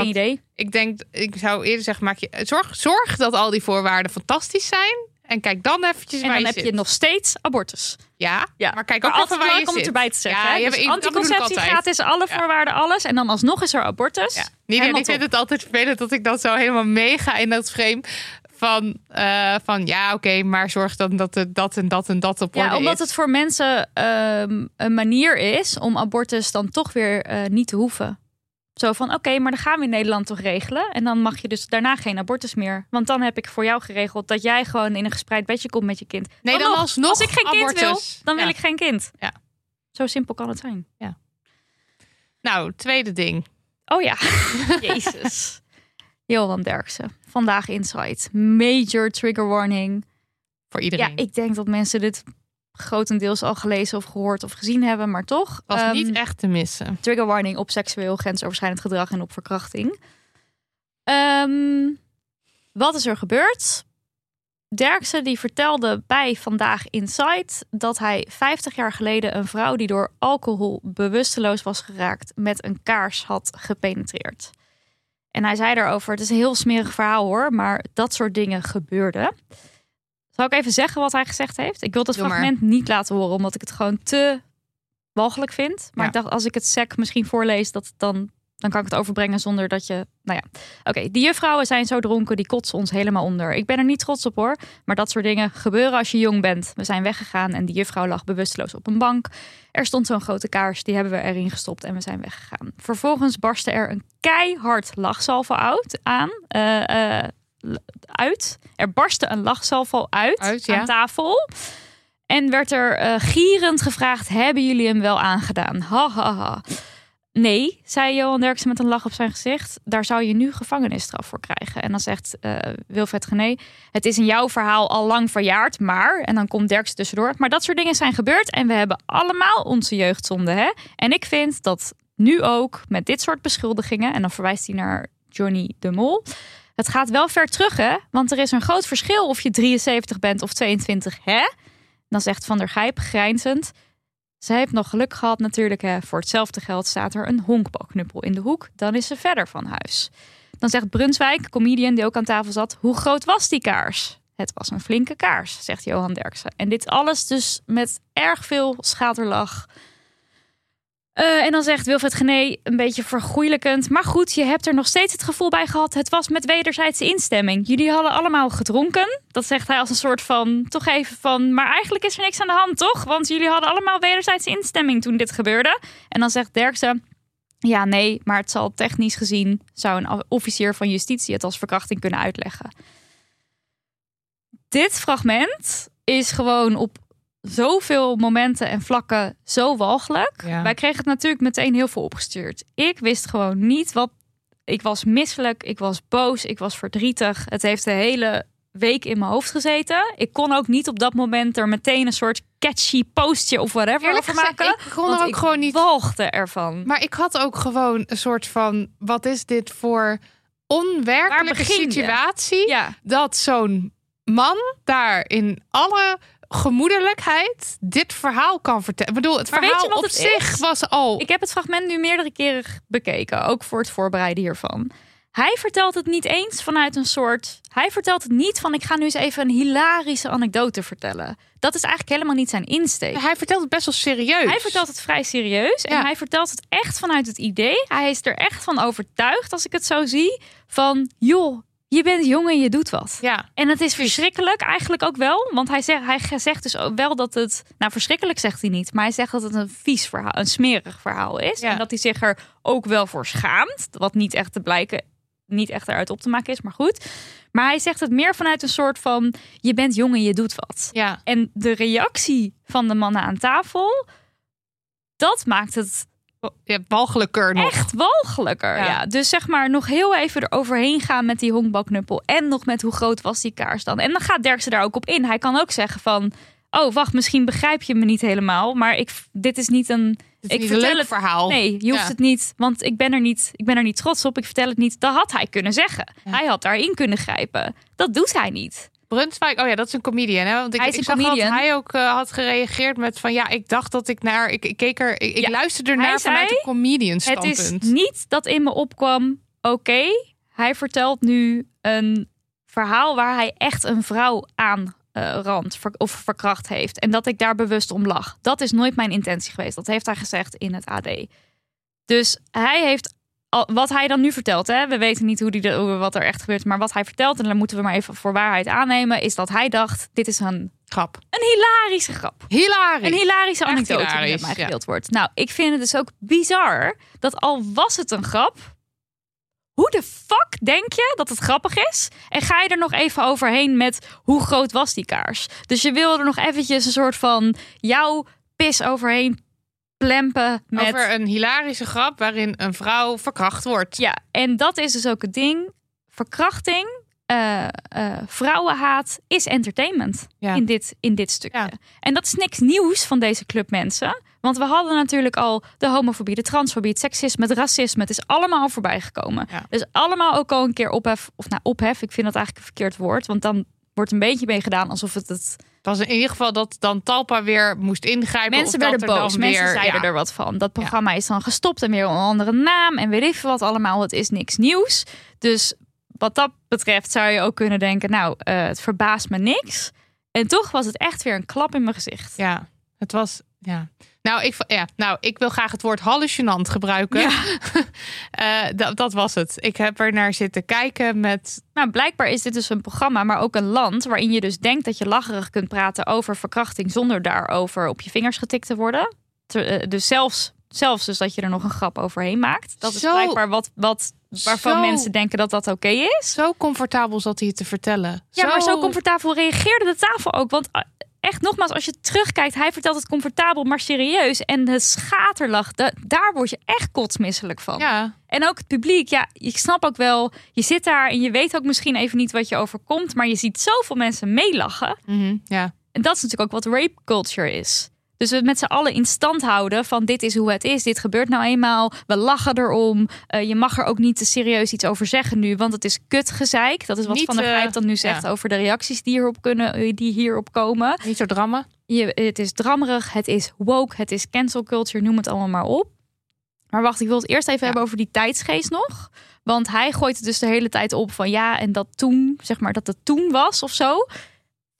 Want idee. Ik denk, ik zou eerder zeggen, maak je, zorg, zorg dat al die voorwaarden fantastisch zijn. En kijk dan eventjes En waar dan je heb zit. je nog steeds abortus. Ja, Ja, maar kijk maar ook even altijd waar je om het zit. erbij te zeggen. Ja, hè? je Dus dat anticonceptie gratis, alle Ja. voorwaarden, alles. En dan alsnog is er abortus. Ja. Niet, ik vind het altijd vervelend dat ik dan zo helemaal meega in dat frame van, eh, van ja, oké, maar zorg dan dat het dat en dat en dat op orde Ja, omdat is. het voor mensen ehm, een manier is om abortus dan toch weer eh, niet te hoeven. Zo van, oké, maar dan gaan we in Nederland toch regelen. En dan mag je dus daarna geen abortus meer. Want dan heb ik voor jou geregeld dat jij gewoon in een gespreid bedje komt met je kind. Nee, dan nog, alsnog Als ik geen kind wil, abortus. dan wil Ja. ik geen kind. Ja. Zo simpel kan het zijn. Nou, tweede ding. Oh ja, jezus. Johan Derksen, vandaag Insight. Major trigger warning. Voor iedereen. Ja, ik denk dat mensen dit grotendeels al gelezen of gehoord of gezien hebben, maar toch. was ehm, niet echt te missen. trigger warning op seksueel grensoverschrijdend gedrag en op verkrachting. Ehm, wat is er gebeurd? Derksen die vertelde bij Vandaag Insight dat hij 50 jaar geleden een vrouw die door alcohol bewusteloos was geraakt met een kaars had gepenetreerd. En hij zei daarover, het is een heel smerig verhaal hoor, maar dat soort dingen gebeurden. Zal ik even zeggen wat hij gezegd heeft? Ik wil Doe maar. fragment niet laten horen, omdat ik het gewoon te walgelijk vind. Maar Ja. ik dacht, als ik het sec misschien voorlees, dat dan, dan kan ik het overbrengen zonder dat je... Nou ja, oké. die juffrouwen zijn zo dronken, die kotsen ons helemaal onder. Ik ben er niet trots op hoor, maar dat soort dingen gebeuren als je jong bent. We zijn weggegaan en die juffrouw lag bewusteloos op een bank. Er stond zo'n grote kaars, die hebben we erin gestopt en we zijn weggegaan. Vervolgens barstte er een keihard lachsalvo uit, aan, l- uit. Er barstte een lachsalvo uit, Uit, ja. aan tafel. En werd er eh, gierend gevraagd: Hebben jullie hem wel aangedaan? Ha ha ha. Nee, zei Johan Derksen met een lach op zijn gezicht. Daar zou je nu gevangenisstraf voor krijgen. En dan zegt eh Wilfred Gené: Het is in jouw verhaal al lang verjaard, maar. En dan komt Derksen tussendoor. Maar dat soort dingen zijn gebeurd. En we hebben allemaal onze jeugdzonde. Hè? En ik vind dat nu ook met dit soort beschuldigingen. En dan verwijst hij naar Johnny de Mol. Het gaat wel ver terug, hè? Want er is een groot verschil of je 73 bent of 22, hè? Dan zegt Van der Gijp grijnzend. Ze heeft nog geluk gehad natuurlijk. Hè. Voor hetzelfde geld staat er een honkbalknuppel in de hoek. Dan is ze verder van huis. Dan zegt Brunswijk, comedian die ook aan tafel zat. Hoe groot was die kaars? Het was een flinke kaars, zegt Johan Derksen. En dit alles dus met erg veel schaterlach. Eh, en dan zegt Wilfred Gené een beetje vergoeilijkend. Maar goed, je hebt er nog steeds het gevoel bij gehad. Het was met wederzijdse instemming. Jullie hadden allemaal gedronken. Dat zegt hij als een soort van, toch even van... Maar eigenlijk is er niks aan de hand, toch? Want jullie hadden allemaal wederzijdse instemming toen dit gebeurde. En dan zegt Derksen... Ja, nee, maar het zal technisch gezien... zou een officier van justitie het als verkrachting kunnen uitleggen. Dit fragment is gewoon op zoveel momenten en vlakken zo walgelijk. Ja. Wij kregen het natuurlijk meteen heel veel opgestuurd. Ik wist gewoon niet wat. Ik was misselijk, ik was boos, ik was verdrietig. Het heeft de hele week in mijn hoofd gezeten. Ik kon ook niet op dat moment er meteen een soort catchy postje of whatever Eerlijk over gezegd, maken. ik kon er ook ik gewoon niet- walgde ervan. Maar ik had ook gewoon een soort van: wat is dit voor onwerkelijke situatie? Ja, Dat zo'n man daar in alle gemoedelijkheid dit verhaal kan vertellen. Ik bedoel, het Maar verhaal op het zich is? was al. ik heb het fragment nu meerdere keren bekeken, ook voor het voorbereiden hiervan. hij vertelt het niet eens vanuit een soort. Hij vertelt het niet van: ik ga nu eens even een hilarische anekdote vertellen. Dat is eigenlijk helemaal niet zijn insteek. Hij vertelt het best wel serieus. Hij vertelt het vrij serieus en Ja. hij vertelt het echt vanuit het idee. Hij is er echt van overtuigd, als ik het zo zie, van joh, je bent jong en je doet wat. Ja. En het is verschrikkelijk eigenlijk ook wel, want hij zegt, hij zegt dus ook wel dat het, nou verschrikkelijk zegt hij niet, maar hij zegt dat het een vies verhaal, een smerig verhaal is Ja. en dat hij zich er ook wel voor schaamt, wat niet echt te blijken, niet echt eruit op te maken is, maar goed. Maar hij zegt het meer vanuit een soort van, je bent jong en je doet wat. Ja. En de reactie van de mannen aan tafel, dat maakt het ja, walgelijker nog. echt walgelijker. Ja. Ja. Dus zeg maar nog heel even eroverheen gaan met die honkbalknuppel. En nog met hoe groot was die kaars dan. En dan gaat Derksen daar ook op in. Hij kan ook zeggen van... Oh, wacht, misschien begrijp je me niet helemaal. Maar ik, dit is niet een... Is ik niet een vertel leuk het, verhaal. Nee, je hoeft Ja. het niet. Want ik ben, er niet, ik ben er niet trots op. Ik vertel het niet. Dat had hij kunnen zeggen. Hij had daarin kunnen grijpen. Dat doet hij niet. Brunswijk, oh ja, dat is een comedian. Hè? Want ik, Hij is ik een comedian. dat hij ook eh, had gereageerd met van ja, ik dacht dat ik naar, ik, ik keek er, ik, ik Ja, luisterde hij naar vanuit zei, een comedian Het standpunt. is niet dat in me opkwam. Oké, hij vertelt nu een verhaal waar hij echt een vrouw aan eh, rand ver- of verkracht heeft. En dat ik daar bewust om lag. Dat is nooit mijn intentie geweest. Dat heeft hij gezegd in het AD. Dus hij heeft. Wat hij dan nu vertelt, hè? we weten niet hoe die de, hoe- wat er echt gebeurt, maar wat hij vertelt, en dan moeten we maar even voor waarheid aannemen, is dat hij dacht: dit is een, grap. een hilarische grap. Hilarisch. Een hilarische Echt anekdote die met mij ja. gedeeld wordt. Nou, ik vind het dus ook bizar dat al was het een grap, hoe de fuck denk je dat het grappig is? En ga je er nog even overheen met hoe groot was die kaars? Dus je wil er nog eventjes een soort van jouw pis overheen plempen met... Over een hilarische grap waarin een vrouw verkracht wordt. Ja, en dat is dus ook het ding. Verkrachting, eh, eh, vrouwenhaat is entertainment Ja. in, dit, in dit stukje. Ja. En dat is niks nieuws van deze club mensen. Want we hadden natuurlijk al de homofobie, de transfobie, het seksisme, het racisme. Het is allemaal voorbij gekomen. Ja. Dus allemaal ook al een keer ophef. Of nou, ophef, ik vind dat eigenlijk een verkeerd woord. Want dan wordt een beetje mee gedaan alsof het Het was in ieder geval dat dan Talpa weer moest ingrijpen. Mensen werden er boos. Mensen weer, zeiden ja. er wat van. Dat programma is dan gestopt en weer een andere naam. En weet ik wat allemaal. Het is niks nieuws. Dus wat dat betreft zou je ook kunnen denken... nou, eh, het verbaast me niks. En toch was het echt weer een klap in mijn gezicht. Ja, het was. Ja. Nou, ik, ja, nou, ik wil graag het woord hallucinant gebruiken. Eh, dat, dat was het. Ik heb er naar zitten kijken met. Nou, blijkbaar is dit dus een programma, maar ook een land... waarin je dus denkt dat je lacherig kunt praten over verkrachting... zonder daarover op je vingers getikt te worden. Ter- eh, dus zelfs, zelfs dus dat je er nog een grap overheen maakt. Dat is Zo- blijkbaar wat, wat, waarvan zo- mensen denken dat dat oké is. Zo comfortabel zat hij het te vertellen. Ja, maar zo comfortabel reageerde de tafel ook. Want eh, echt nogmaals, als je terugkijkt, hij vertelt het comfortabel, maar serieus. En de schaterlach, da- daar word je echt kotsmisselijk van. Ja, En ook het publiek, ja, ik snap ook wel, je zit daar en je weet ook misschien even niet wat je overkomt, maar je ziet zoveel mensen meelachen. mhm, ja. En dat is natuurlijk ook wat rape culture is. Dus we met z'n allen in stand houden van dit is hoe het is, dit gebeurt nou eenmaal, we lachen erom. Eh, je mag er ook niet te serieus iets over zeggen nu, want het is kutgezeik. Dat is wat Niet, Van der eh, Grijp dan nu zegt ja. over de reacties die hierop, kunnen, eh, die hierop komen. Niet zo drammen. Je, het is drammerig, het is woke, het is cancel culture, noem het allemaal maar op. Maar wacht, ik wil het eerst even Ja. hebben over die tijdsgeest nog. Want hij gooit het dus de hele tijd op van ja, en dat toen, zeg maar, dat het toen was of zo.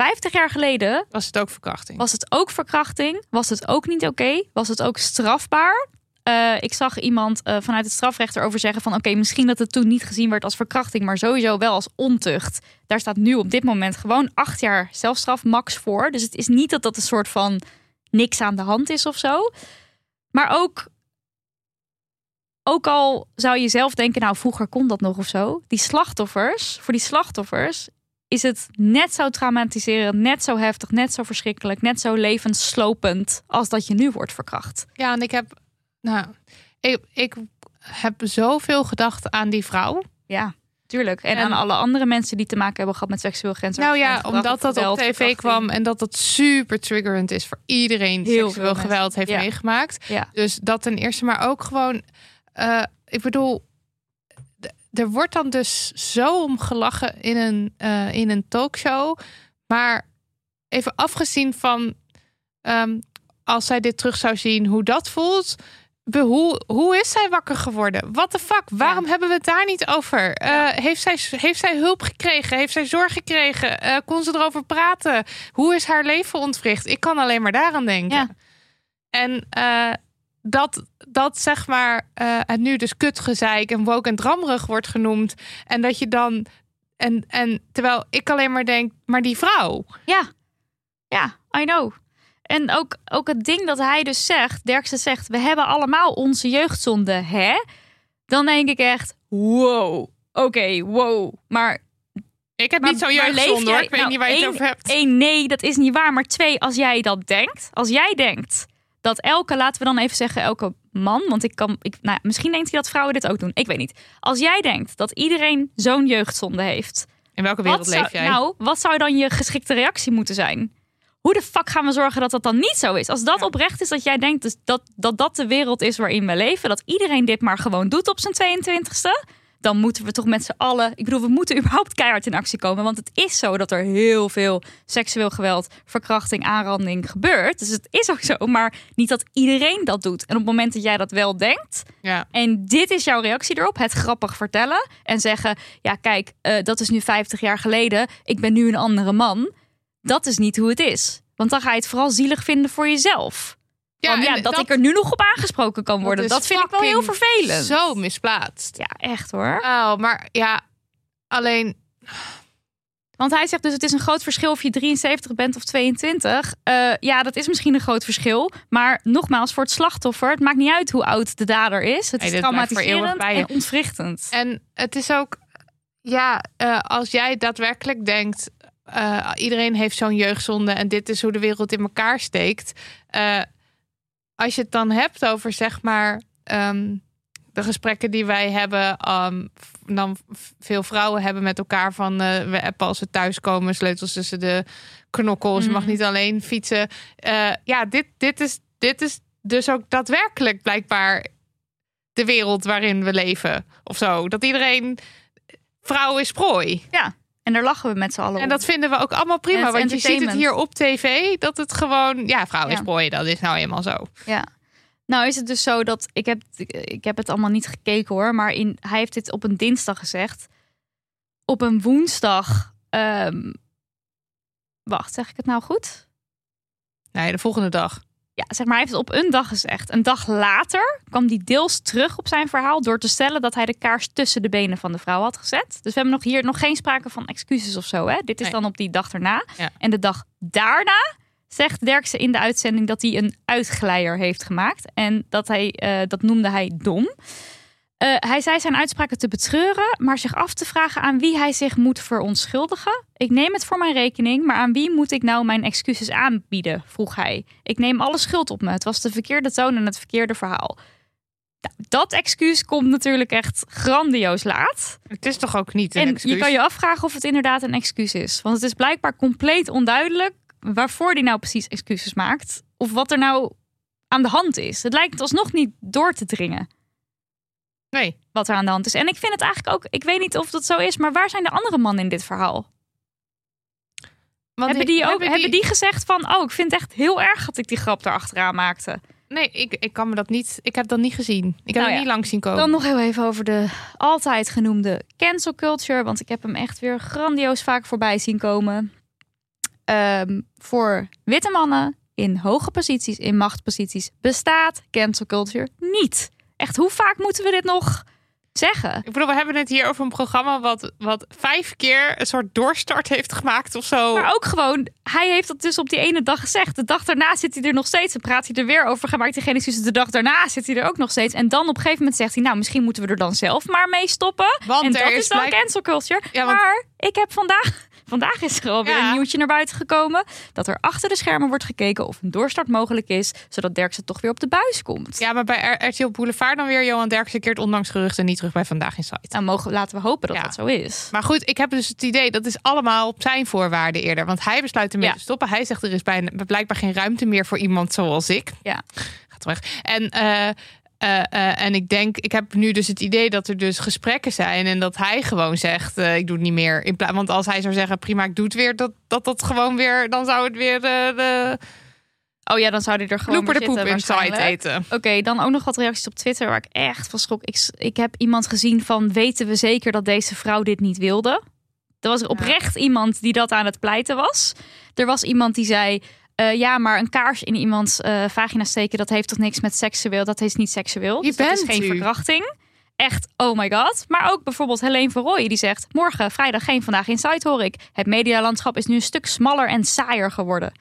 50 jaar geleden Was het ook verkrachting? was het ook verkrachting? Was het ook niet oké? Was het ook strafbaar? Eh, ik zag iemand eh, vanuit het strafrecht erover zeggen van... oké, misschien dat het toen niet gezien werd als verkrachting... maar sowieso wel als ontucht. Daar staat nu op dit moment gewoon acht jaar zelfstraf max voor. Dus het is niet dat dat een soort van niks aan de hand is of zo. Maar ook... Ook al zou je zelf denken, nou vroeger kon dat nog of zo. Die slachtoffers, voor die slachtoffers is het net zo traumatiserend, net zo heftig, net zo verschrikkelijk, net zo levensslopend als dat je nu wordt verkracht. Ja, en ik heb. Nou, ik, ik heb zoveel gedacht aan die vrouw. Ja, tuurlijk. En, En- aan alle andere mensen die te maken hebben gehad met seksueel grens. Nou ja, omdat dat op tv kwam en dat dat super triggerend is voor iedereen die Heel seksueel geweld heeft Ja. meegemaakt. Ja. Dus dat ten eerste, maar ook gewoon, eh, ik bedoel, er wordt dan dus zo om gelachen in een, eh, in een talkshow. Maar even afgezien van ehm, als zij dit terug zou zien, hoe dat voelt. hoe, hoe is zij wakker geworden? What the fuck? Waarom hebben we het daar niet over? Eh, heeft, zij, heeft zij hulp gekregen? Heeft zij zorg gekregen? Eh, kon ze erover praten? Hoe is haar leven ontwricht? Ik kan alleen maar daaraan denken. Ja. En eh, dat, dat zeg maar het nu dus kutgezeik en woke en drammerig wordt genoemd. En dat je dan... En, en terwijl ik alleen maar denk, maar die vrouw. Ja, ja, I know. En ook, ook het ding dat hij dus zegt, Derksen zegt, we hebben allemaal onze jeugdzonde, hè? Dan denk ik echt, wow, oké, wow. Maar, Ik heb maar niet zo'n jeugdzonde hoor. Ik weet nou, niet waar je het één- over hebt. één, nee, dat is niet waar. Maar twee, als jij dat denkt, als jij denkt dat elke, laten we dan even zeggen, elke man, want ik kan, ik, nou, misschien denkt hij dat vrouwen dit ook doen, ik weet niet. Als jij denkt dat iedereen zo'n jeugdzonde heeft, In welke wereld zou, leef jij? Nou, wat zou dan je geschikte reactie moeten zijn? Hoe de fuck gaan we zorgen dat dat dan niet zo is? Als dat Ja. oprecht is dat jij denkt dus dat, dat dat de wereld is waarin we leven, dat iedereen dit maar gewoon doet op zijn 22e, dan moeten we toch met z'n allen. Ik bedoel, we moeten überhaupt keihard in actie komen. Want het is zo dat er heel veel seksueel geweld, verkrachting, aanranding gebeurt. Dus het is ook zo. Maar niet dat iedereen dat doet. En op het moment dat jij dat wel denkt, Ja. en dit is jouw reactie erop: het grappig vertellen en zeggen: Ja, kijk, eh, dat is nu 50 jaar geleden. Ik ben nu een andere man. Dat is niet hoe het is. Want dan ga je het vooral zielig vinden voor jezelf. Ja, ja, dat, ik er nu nog op aangesproken kan worden. Dat, vind ik wel heel vervelend. Zo misplaatst. Ja, echt hoor. Oh, maar ja, alleen Want hij zegt dus: het is een groot verschil of je 73 bent of 22. Eh, ja, dat is misschien een groot verschil. Maar nogmaals, voor het slachtoffer, het maakt niet uit hoe oud de dader is. Het is traumatiserend bij en ontwrichtend. En het is ook, ja, eh, als jij daadwerkelijk denkt, eh, iedereen heeft zo'n jeugdzonde en dit is hoe de wereld in elkaar steekt. Als je het dan hebt over, zeg maar, ehm, de gesprekken die wij hebben, ehm, dan veel vrouwen hebben met elkaar van, eh, we appen als we thuiskomen, sleutels tussen de knokkels, je mag Mhm. niet alleen fietsen. Eh, ja, dit, dit, is, dit is dus ook daadwerkelijk blijkbaar de wereld waarin we leven. Of zo. Dat iedereen vrouw is prooi. En daar lachen we met z'n allen En om. dat vinden we ook allemaal prima. Want je ziet het hier op tv. Dat het gewoon... Ja, vrouw is Ja. Dat is nou eenmaal zo. Ja. Nou is het dus zo dat ik heb, ik heb het allemaal niet gekeken hoor, maar in, hij heeft dit op een dinsdag gezegd. Op een woensdag. ehm, wacht, zeg ik het nou goed? Nee, de volgende dag. Ja, zeg maar, hij heeft het op een dag gezegd. Een dag later kwam hij deels terug op zijn verhaal door te stellen dat hij de kaars tussen de benen van de vrouw had gezet. Dus we hebben nog hier nog geen sprake van excuses of zo. Hè? Dit is Nee. dan op die dag erna. Ja. En de dag daarna zegt Derksen in de uitzending dat hij een uitglijder heeft gemaakt. En dat, hij, eh, dat noemde hij dom. Eh, hij zei zijn uitspraken te betreuren, maar zich af te vragen aan wie hij zich moet verontschuldigen. Ik neem het voor mijn rekening, maar aan wie moet ik nou mijn excuses aanbieden? vroeg hij. Ik neem alle schuld op me. Het was de verkeerde toon en het verkeerde verhaal. Nou, dat excuus komt natuurlijk echt grandioos laat. Het is toch ook niet een En excuus? je kan je afvragen of het inderdaad een excuus is. Want het is blijkbaar compleet onduidelijk waarvoor hij nou precies excuses maakt. Of wat er nou aan de hand is. Het lijkt alsnog niet door te dringen Nee. wat er aan de hand is. En ik vind het eigenlijk ook, ik weet niet of dat zo is, maar waar zijn de andere mannen in dit verhaal? Want hebben die ook hebben hebben die gezegd van, oh, ik vind het echt heel erg dat ik die grap erachteraan maakte. Nee, ik, ik kan me dat niet... Ik heb dat niet gezien. Ik heb Nou ja. niet langs zien komen. Dan nog heel even over de altijd genoemde cancel culture. Want ik heb hem echt weer grandioos vaak voorbij zien komen. Ehm, voor witte mannen in hoge posities, in machtsposities, bestaat cancel culture niet. Echt, hoe vaak moeten we dit nog zeggen? Ik bedoel, we hebben het hier over een programma wat, wat vijf keer een soort doorstart heeft gemaakt of zo. Maar ook gewoon, hij heeft dat dus op die ene dag gezegd. De dag daarna zit hij er nog steeds. En praat hij er weer over. Gemaakt hij geen excuses. De dag daarna zit hij er ook nog steeds. En dan op een gegeven moment zegt hij, nou, misschien moeten we er dan zelf maar mee stoppen. Want en er dat is is dan blijk- cancel culture. Ja, want- Maar ik heb vandaag, vandaag is er alweer Ja. een nieuwtje naar buiten gekomen. Dat er achter de schermen wordt gekeken of een doorstart mogelijk is. Zodat Derksen toch weer op de buis komt. Ja, maar bij RTL Boulevard dan weer Johan Derksen keert ondanks geruchten niet terug bij Vandaag in Site. Nou, mogen, laten we hopen dat Ja. dat zo is. Maar goed, ik heb dus het idee dat is allemaal op zijn voorwaarden eerder. Want hij besluit ermee Ja. te stoppen. Hij zegt er is bijna, blijkbaar geen ruimte meer voor iemand zoals ik. Ja. Ga terug. En, eh, eh, eh, en ik denk, ik heb nu dus het idee dat er dus gesprekken zijn. En dat hij gewoon zegt, eh, ik doe het niet meer. In want als hij zou zeggen, prima, ik doe het weer. Dat dat, dat gewoon weer, dan zou het weer de... de Oh ja, dan zou hij er gewoon Blooper de poep inside eten. Oké, dan ook nog wat reacties op Twitter waar ik echt van schrok. Ik, ik heb iemand gezien van weten we zeker dat deze vrouw dit niet wilde? Er was oprecht iemand die dat aan het pleiten was. Er was iemand die zei eh, ja, maar een kaars in iemands eh, vagina steken dat heeft toch niks met seksueel? Dat is niet seksueel. Je Dus dat is bent geen u. verkrachting. Echt, oh my god. Maar ook bijvoorbeeld Helene Verrooy die zegt... morgen, vrijdag, geen vandaag inside hoor ik. Het medialandschap is nu een stuk smaller en saaier geworden.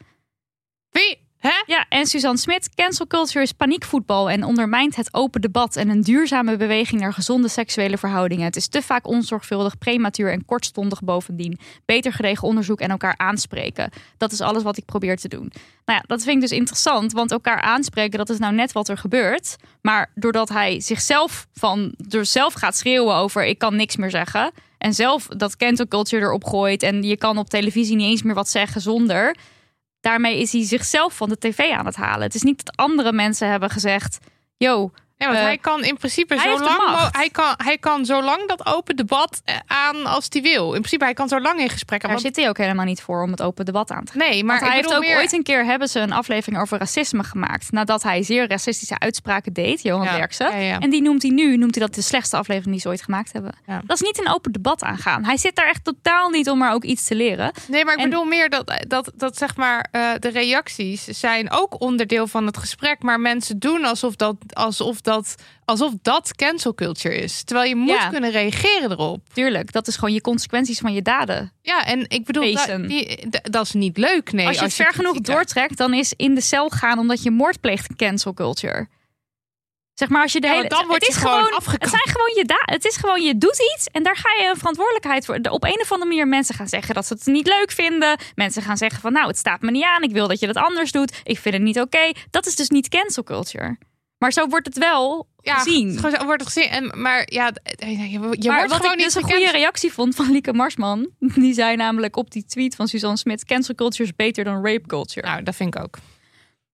Wie? Hè? Ja, en Suzanne Smit, cancel culture is paniekvoetbal en ondermijnt het open debat en een duurzame beweging naar gezonde seksuele verhoudingen. Het is te vaak onzorgvuldig, prematuur en kortstondig bovendien. Beter geregen onderzoek en elkaar aanspreken. Dat is alles wat ik probeer te doen. Nou ja, dat vind ik dus interessant, want elkaar aanspreken, dat is nou net wat er gebeurt. Maar doordat hij zichzelf van, door zelf gaat schreeuwen over ik kan niks meer zeggen. En zelf dat cancel culture erop gooit en je kan op televisie niet eens meer wat zeggen zonder daarmee is hij zichzelf van de tv aan het halen. Het is niet dat andere mensen hebben gezegd: Yo, Ja, want Eh, hij kan in principe zo lang, hij kan, hij kan zo lang dat open debat eh, aan als hij wil. In principe, hij kan zo lang in gesprek gaan. daar want- zit hij ook helemaal niet voor om het open debat aan te gaan. Nee, maar Want hij heeft ook meer- ooit een keer hebben ze een aflevering over racisme gemaakt. Nadat hij zeer racistische uitspraken deed, Johan Ja, Derksen. ja, ja. En die noemt hij nu, noemt hij dat de slechtste aflevering die ze ooit gemaakt hebben. Dat is niet een open debat aangaan. Hij zit daar echt totaal niet om maar ook iets te leren. Nee, maar ik En- bedoel meer dat, dat, dat zeg maar eh, de reacties zijn ook onderdeel van het gesprek. Maar mensen doen alsof dat, alsof dat, alsof dat cancel culture is. Terwijl je moet Ja. kunnen reageren erop. Tuurlijk, dat is gewoon je consequenties van je daden. Ja, en ik bedoel, die- dat is niet leuk. Nee, als je het ver genoeg doortrekt, dan is in de cel gaan omdat je moord pleegt cancel culture. Zeg maar als je de hele dan word het is gewoon Het afgekapt. zijn gewoon je da Het is gewoon je doet iets en daar ga je een verantwoordelijkheid voor. Op een of andere manier mensen gaan zeggen dat ze het niet leuk vinden. Mensen gaan zeggen van nou het staat me niet aan. Ik wil dat je dat anders doet. Ik vind het niet oké. Dat is dus niet cancel culture. Maar zo wordt het wel ja, gezien. gewoon zo wordt het gezien. En, maar ja, d- je, je maar wordt wat gewoon ik niet dus een goede reactie vond van Lieke Marsman. Die zei namelijk op die tweet van Suzanne Smit: cancel culture is beter dan rape culture. Nou, dat vind ik ook.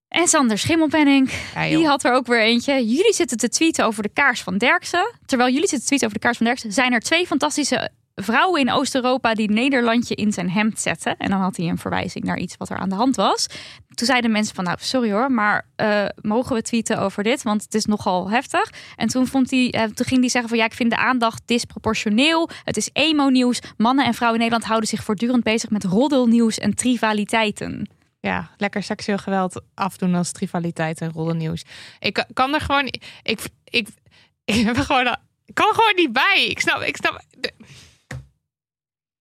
En Sander Schimmelpenning, Ja, die had er ook weer eentje. Jullie zitten te tweeten over de kaars van Derksen. Terwijl jullie zitten te tweeten over de kaars van Derksen... zijn er twee fantastische vrouwen in Oost-Europa... die Nederlandje in zijn hemd zetten. En dan had hij een verwijzing naar iets wat er aan de hand was. Toen zeiden mensen van, nou, sorry hoor... maar eh, mogen we tweeten over dit? Want het is nogal heftig. En toen, vond hij, eh, toen ging hij zeggen van... ja, ik vind de aandacht disproportioneel. Het is emo-nieuws. Mannen en vrouwen in Nederland houden zich voortdurend bezig... met roddelnieuws en trivialiteiten. Ja, lekker seksueel geweld afdoen als trivaliteit en roddelnieuws. Ik kan- er gewoon... Ik, ik, ik, gewoon, ik kan gewoon niet bij. Ik snap... Ik snap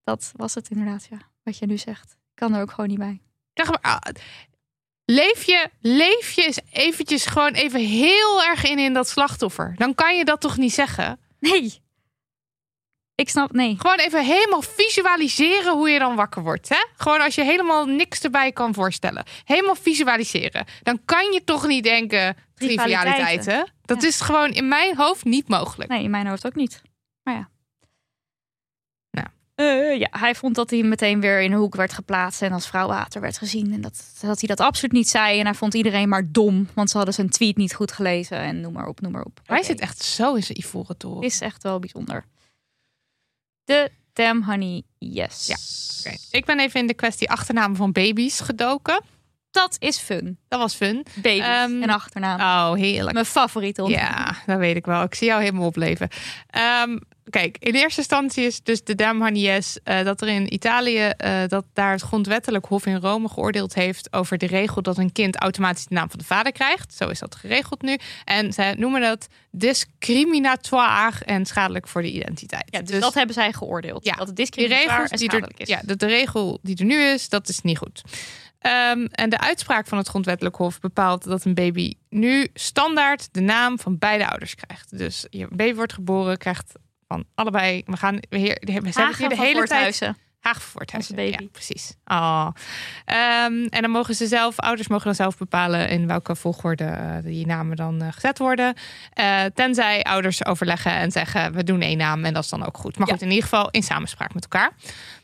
Dat was het inderdaad, ja. Wat je nu zegt. Ik kan er ook gewoon niet bij. zeg maar, ah, leef, je, leef je eens eventjes gewoon even heel erg in in dat slachtoffer. Dan kan je dat toch niet zeggen? Nee. Ik snap, nee. Gewoon even helemaal visualiseren hoe je dan wakker wordt. Hè? Gewoon als je helemaal niks erbij kan voorstellen. Helemaal visualiseren. Dan kan je toch niet denken Trivialiteiten. trivialiteiten. Dat Ja. is gewoon in mijn hoofd niet mogelijk. Nee, in mijn hoofd ook niet. Maar ja. Eh, ja, hij vond dat hij meteen weer in een hoek werd geplaatst en als vrouwenhater werd gezien. En dat, dat hij dat absoluut niet zei. En hij vond iedereen maar dom, want ze hadden zijn tweet niet goed gelezen. En noem maar op, noem maar op. Hij Oké. zit echt zo in zijn ivoren toren. Is echt wel bijzonder. De Damn Honey Yes. Ja, Oké. Ik ben even in de kwestie achternamen van baby's gedoken. Dat is fun. Dat was fun. Baby Ehm, en achternaam. Oh, heerlijk. Mijn favoriete. Ja, dat weet ik wel. Ik zie jou helemaal opleven. Ehm, kijk, in eerste instantie is dus de Dame Hanies eh dat er in Italië eh, dat daar het grondwettelijk hof in Rome geoordeeld heeft over de regel dat een kind automatisch de naam van de vader krijgt. Zo is dat geregeld nu. En zij noemen dat discriminatoire en schadelijk voor de identiteit. Ja, dus, dat hebben zij geoordeeld. Ja, dat het die discriminatoire regels en die er, schadelijk is. ja, de, de regel die er nu is, dat is niet goed. Ehm, en de uitspraak van het grondwettelijk hof bepaalt dat een baby nu standaard de naam van beide ouders krijgt. Dus je baby wordt geboren, krijgt van allebei. We gaan we hier, we hebben Hagen hier de hele tijd. Haag Voorthuizen. Baby. Ja, precies. Oh. Ehm, en dan mogen ze zelf, ouders mogen dan zelf bepalen in welke volgorde eh, die namen dan eh, gezet worden. Eh, tenzij ouders overleggen en zeggen we doen één naam en dat is dan ook goed. Maar Ja. goed, in ieder geval in samenspraak met elkaar.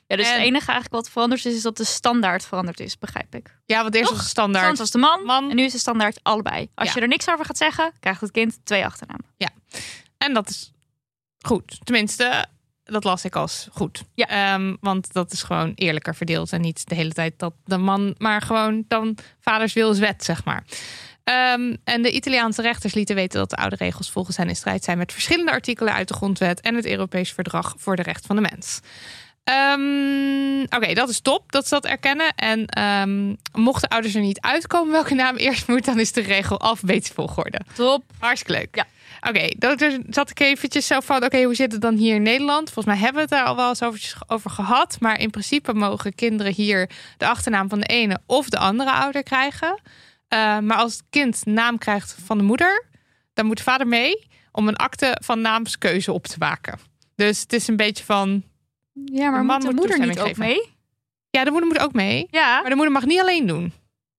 Ja, dus En- het enige eigenlijk wat veranderd is, is dat de standaard veranderd is, begrijp ik. Ja, want eerst Toch? was het standaard. Was de man, Man. en nu is de standaard allebei. Als Ja. je er niks over gaat zeggen, krijgt het kind twee achternamen. En dat is goed. Tenminste, dat las ik als goed. Ja. Ehm, want dat is gewoon eerlijker verdeeld. En niet de hele tijd dat de man maar gewoon dan vaders wil is wet, zeg maar. Ehm, en de Italiaanse rechters lieten weten dat de oude regels volgens hen in strijd zijn met verschillende artikelen uit de grondwet en het Europees Verdrag voor de Recht van de Mens. Ehm, Oké, dat is top dat ze dat erkennen. En ehm, mochten ouders er niet uitkomen welke naam eerst moet, dan is de regel alfabetische volgorde. Top. Hartstikke leuk. Ja. Oké, dan daar zat ik eventjes zo van, oké, hoe zit het dan hier in Nederland? Volgens mij hebben we het daar al wel eens over, over gehad. Maar in principe mogen kinderen hier de achternaam van de ene of de andere ouder krijgen. Uh, maar als het kind naam krijgt van de moeder, dan moet de vader mee om een akte van naamskeuze op te maken. Dus het is een beetje van. Ja, maar de man moet de moeder niet ook mee? Ja, de moeder moet ook mee. Ja. Maar de moeder mag niet alleen doen.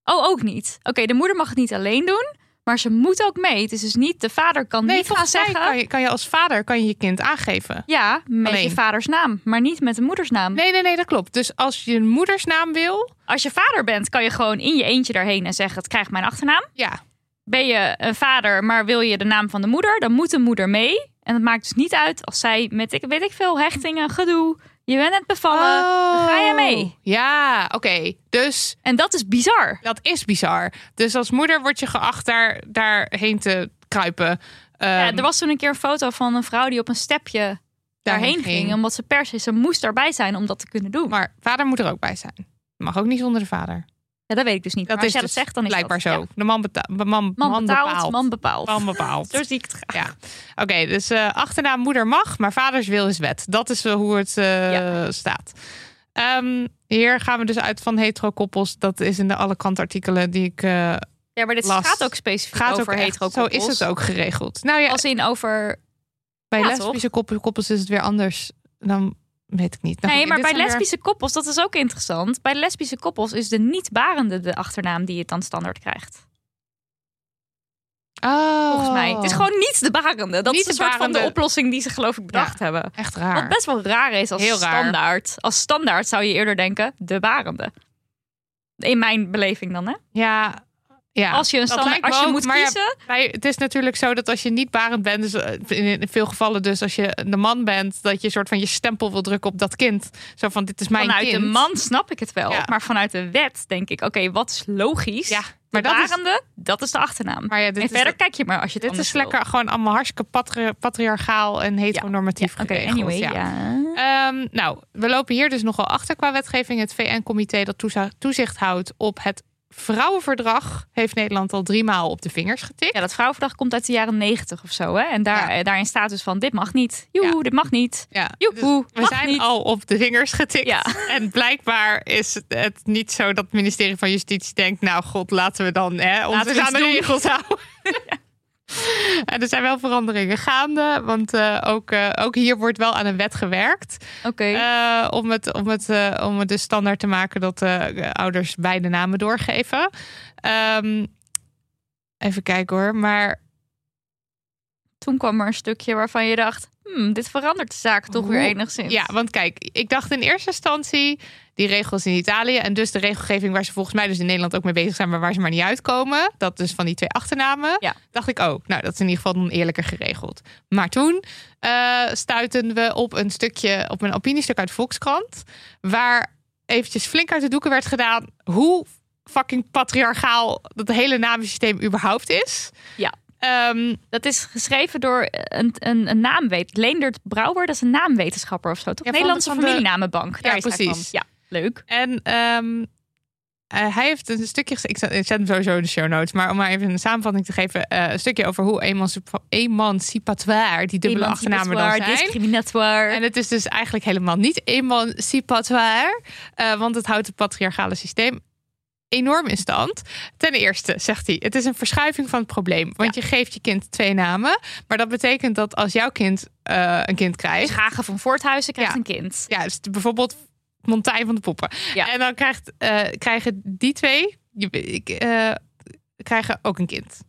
Oh, ook niet. Oké, de moeder mag het niet alleen doen, maar ze moet ook mee. Het is dus niet, de vader kan Nee, niet gaan zeggen... kan je, kan je als vader kan je, je kind aangeven. Ja, met Alleen. je vaders naam, maar niet met de moedersnaam. Nee, nee, nee, dat klopt. Dus als je een moedersnaam wil, Als je vader bent, kan je gewoon in je eentje daarheen en zeggen: Het krijgt mijn achternaam. ja, Ben je een vader, maar wil je de naam van de moeder, dan moet de moeder mee. En het maakt dus niet uit als zij met ik weet ik veel hechtingen, gedoe. Je bent net bevallen, dan ga je mee. Oh, Ja, oké. Dus En dat is bizar. dat is bizar. Dus als moeder word je geacht daar, daarheen te kruipen. Ja, Ehm, er was toen een keer een foto van een vrouw die op een stepje daarheen ging. ging. Omdat ze per se, ze moest daarbij zijn om dat te kunnen doen. Maar vader moet er ook bij zijn. Mag ook niet zonder de vader. Ja, dat weet ik dus niet. Dat maar als is jij dus dat zegt, dan is blijkbaar dat, zo. ja. De man, betaalt. man, man, Man, betaalt, bepaalt. man bepaalt. Man bepaalt. Zo zie ik het graag. Ja, oké. dus eh, achternaam moeder mag, maar vaders wil is wet. Dat is eh, hoe het eh, Ja. staat. Ehm, hier gaan we dus uit van hetero-koppels. Dat is in de alle kantartikelen die ik uh, Ja, maar dit Last. gaat ook specifiek gaat over ook echt. hetero Zo is het ook geregeld. Nou ja, Als in over... bij lesbische koppel- koppels is het weer anders. Dan weet ik niet. Nou, nee, maar bij weer- lesbische koppels, dat is ook interessant. Bij lesbische koppels is de niet-barende de achternaam die je dan standaard krijgt. Oh. Volgens mij. Het is gewoon niet de barende. Dat Niet is een soort van de oplossing die ze geloof ik bedacht hebben. Echt raar. Wat best wel raar is als Heel raar. standaard. Als standaard zou je eerder denken, de barende. In mijn beleving dan, hè? Ja, ja. Als je een standaard, als je ook, moet ja, kiezen, Bij- het is natuurlijk zo dat als je niet barend bent, dus eh, in veel gevallen dus als je de man bent, dat je een soort van je stempel wil drukken op dat kind. Zo van dit is mijn vanuit kind. de man snap ik het wel. Ja. Maar vanuit de wet denk ik, oké, wat is logisch? Ja, de maar dat is, barende, dat is de achternaam. maar ja, dit en is, verder kijk je maar als je het dit is wil. lekker gewoon allemaal hartstikke patri- patriarchaal en heteronormatief Oké, geregeld. anyway, ja. ja. Ehm, nou, we lopen hier dus nogal achter qua wetgeving. Het VN-comité dat toezicht houdt op het vrouwenverdrag heeft Nederland al drie maal op de vingers getikt. Ja, dat vrouwenverdrag komt uit de jaren negentig of zo. Hè? En daar, Ja. eh, daarin staat dus van, dit mag niet. Joehoe, Ja. dit mag niet. Ja, Joehoe, dus we zijn niet. al op de vingers getikt. Ja. En blijkbaar is het- het niet zo dat het ministerie van Justitie denkt... nou god, laten we dan hè, ons aan de regels houden. En er zijn wel veranderingen gaande. Want eh, ook, eh, ook hier wordt wel aan een wet gewerkt. Oké. eh, om, het, om, het, om het dus standaard te maken dat eh, ouders beide namen doorgeven. Ehm, even kijken hoor. Maar Toen kwam er een stukje waarvan je dacht, hmm, dit verandert de zaak toch weer enigszins. Ja, want kijk, ik dacht in eerste instantie die regels in Italië en dus de regelgeving waar ze volgens mij dus in Nederland ook mee bezig zijn, maar waar ze maar niet uitkomen, dat dus van die twee achternamen, Ja. dacht ik ook, nou dat is in ieder geval dan eerlijker geregeld. Maar toen eh stuiten we op een stukje, op een opiniestuk uit Volkskrant, waar eventjes flink uit de doeken werd gedaan hoe fucking patriarchaal dat hele namensysteem überhaupt is. Ja. Ehm, Dat is geschreven door een, een, een naamwet. Leendert Brouwer, dat is een naamwetenschapper of zo. Toch? Ja, Nederlandse van de- familienamenbank. Daar Ja, is precies. Ja, leuk. En ehm, eh, hij heeft een stukje, ik zet, ik zet hem sowieso in de show notes, maar om maar even een samenvatting te geven, eh, een stukje over hoe emancipa- emancipatoire die dubbele achternamen dan zijn. Discriminatoire. En het is dus eigenlijk helemaal niet emancipatoire, eh, want het houdt het patriarchale systeem enorm in stand. Ten eerste zegt hij, het is een verschuiving van het probleem, want je geeft je kind twee namen, maar dat betekent dat als jouw kind eh, een kind krijgt, Dus Hagen van Voorthuizen krijgt Ja. een kind. ja, dus bijvoorbeeld Montijn van de Poppen. Ja. En dan krijgt, eh, krijgen die twee je- ik, eh, krijgen ook een kind.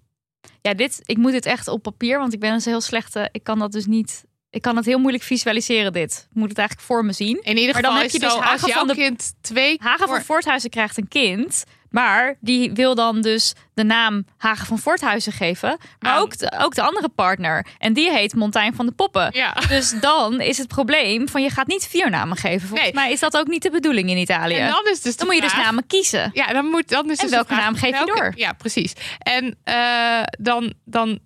Ja, dit, ik moet dit echt op papier, want ik ben dus heel slechte. Ik kan dat dus niet. Ik kan het heel moeilijk visualiseren dit. Ik moet het eigenlijk voor me zien. In ieder Maar dan geval heb is je dus Hagen jouw van de- kind twee... Hagen van voor- Voorthuizen krijgt een kind. Maar die wil dan dus de naam Hagen van Voorthuizen geven. Maar ook de, ook de andere partner. En die heet Montijn van de Poppen. Ja. Dus dan is het probleem van je gaat niet vier namen geven. Volgens Nee. mij is dat ook niet de bedoeling in Italië. En dan is dus dan moet je dus namen kiezen. Ja, dan moet dan is En dus welke vraag, naam geef je door? Ja, precies. En eh, dan, dan,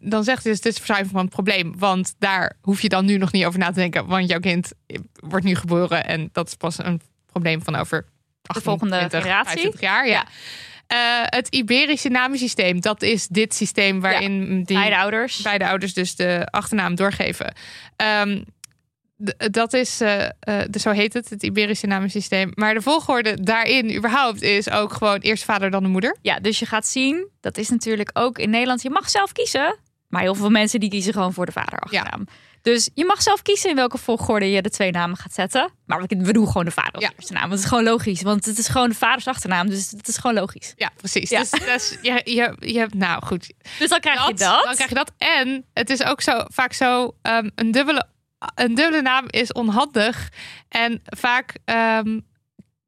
dan zegt dus, dit is van het probleem. Want daar hoef je dan nu nog niet over na te denken. Want jouw kind wordt nu geboren. En dat is pas een probleem van over De volgende 28, generatie. 25 jaar. Ja. Eh, het Iberische namensysteem, dat is dit systeem waarin die Beide ouders. beide ouders dus de achternaam doorgeven. Ehm, dat is, dus zo heet het, het Iberische namensysteem. Maar de volgorde daarin überhaupt is ook gewoon eerst vader dan de moeder. Ja, dus je gaat zien, dat is natuurlijk ook in Nederland. Je mag zelf kiezen. Maar heel veel mensen die kiezen gewoon voor de vader achternaam. Dus je mag zelf kiezen in welke volgorde je de twee namen gaat zetten. Maar we, doen gewoon de vader als Ja. eerste naam. Want het is gewoon logisch. Want het is gewoon de vaders achternaam. Dus het is gewoon logisch. Ja, precies. Ja. Dus, dus je, je, je hebt, nou goed, Dus dan krijg je dat. Dan krijg je dat. En het is ook zo vaak zo, ehm, een, dubbele, een dubbele naam is onhandig. En vaak ehm,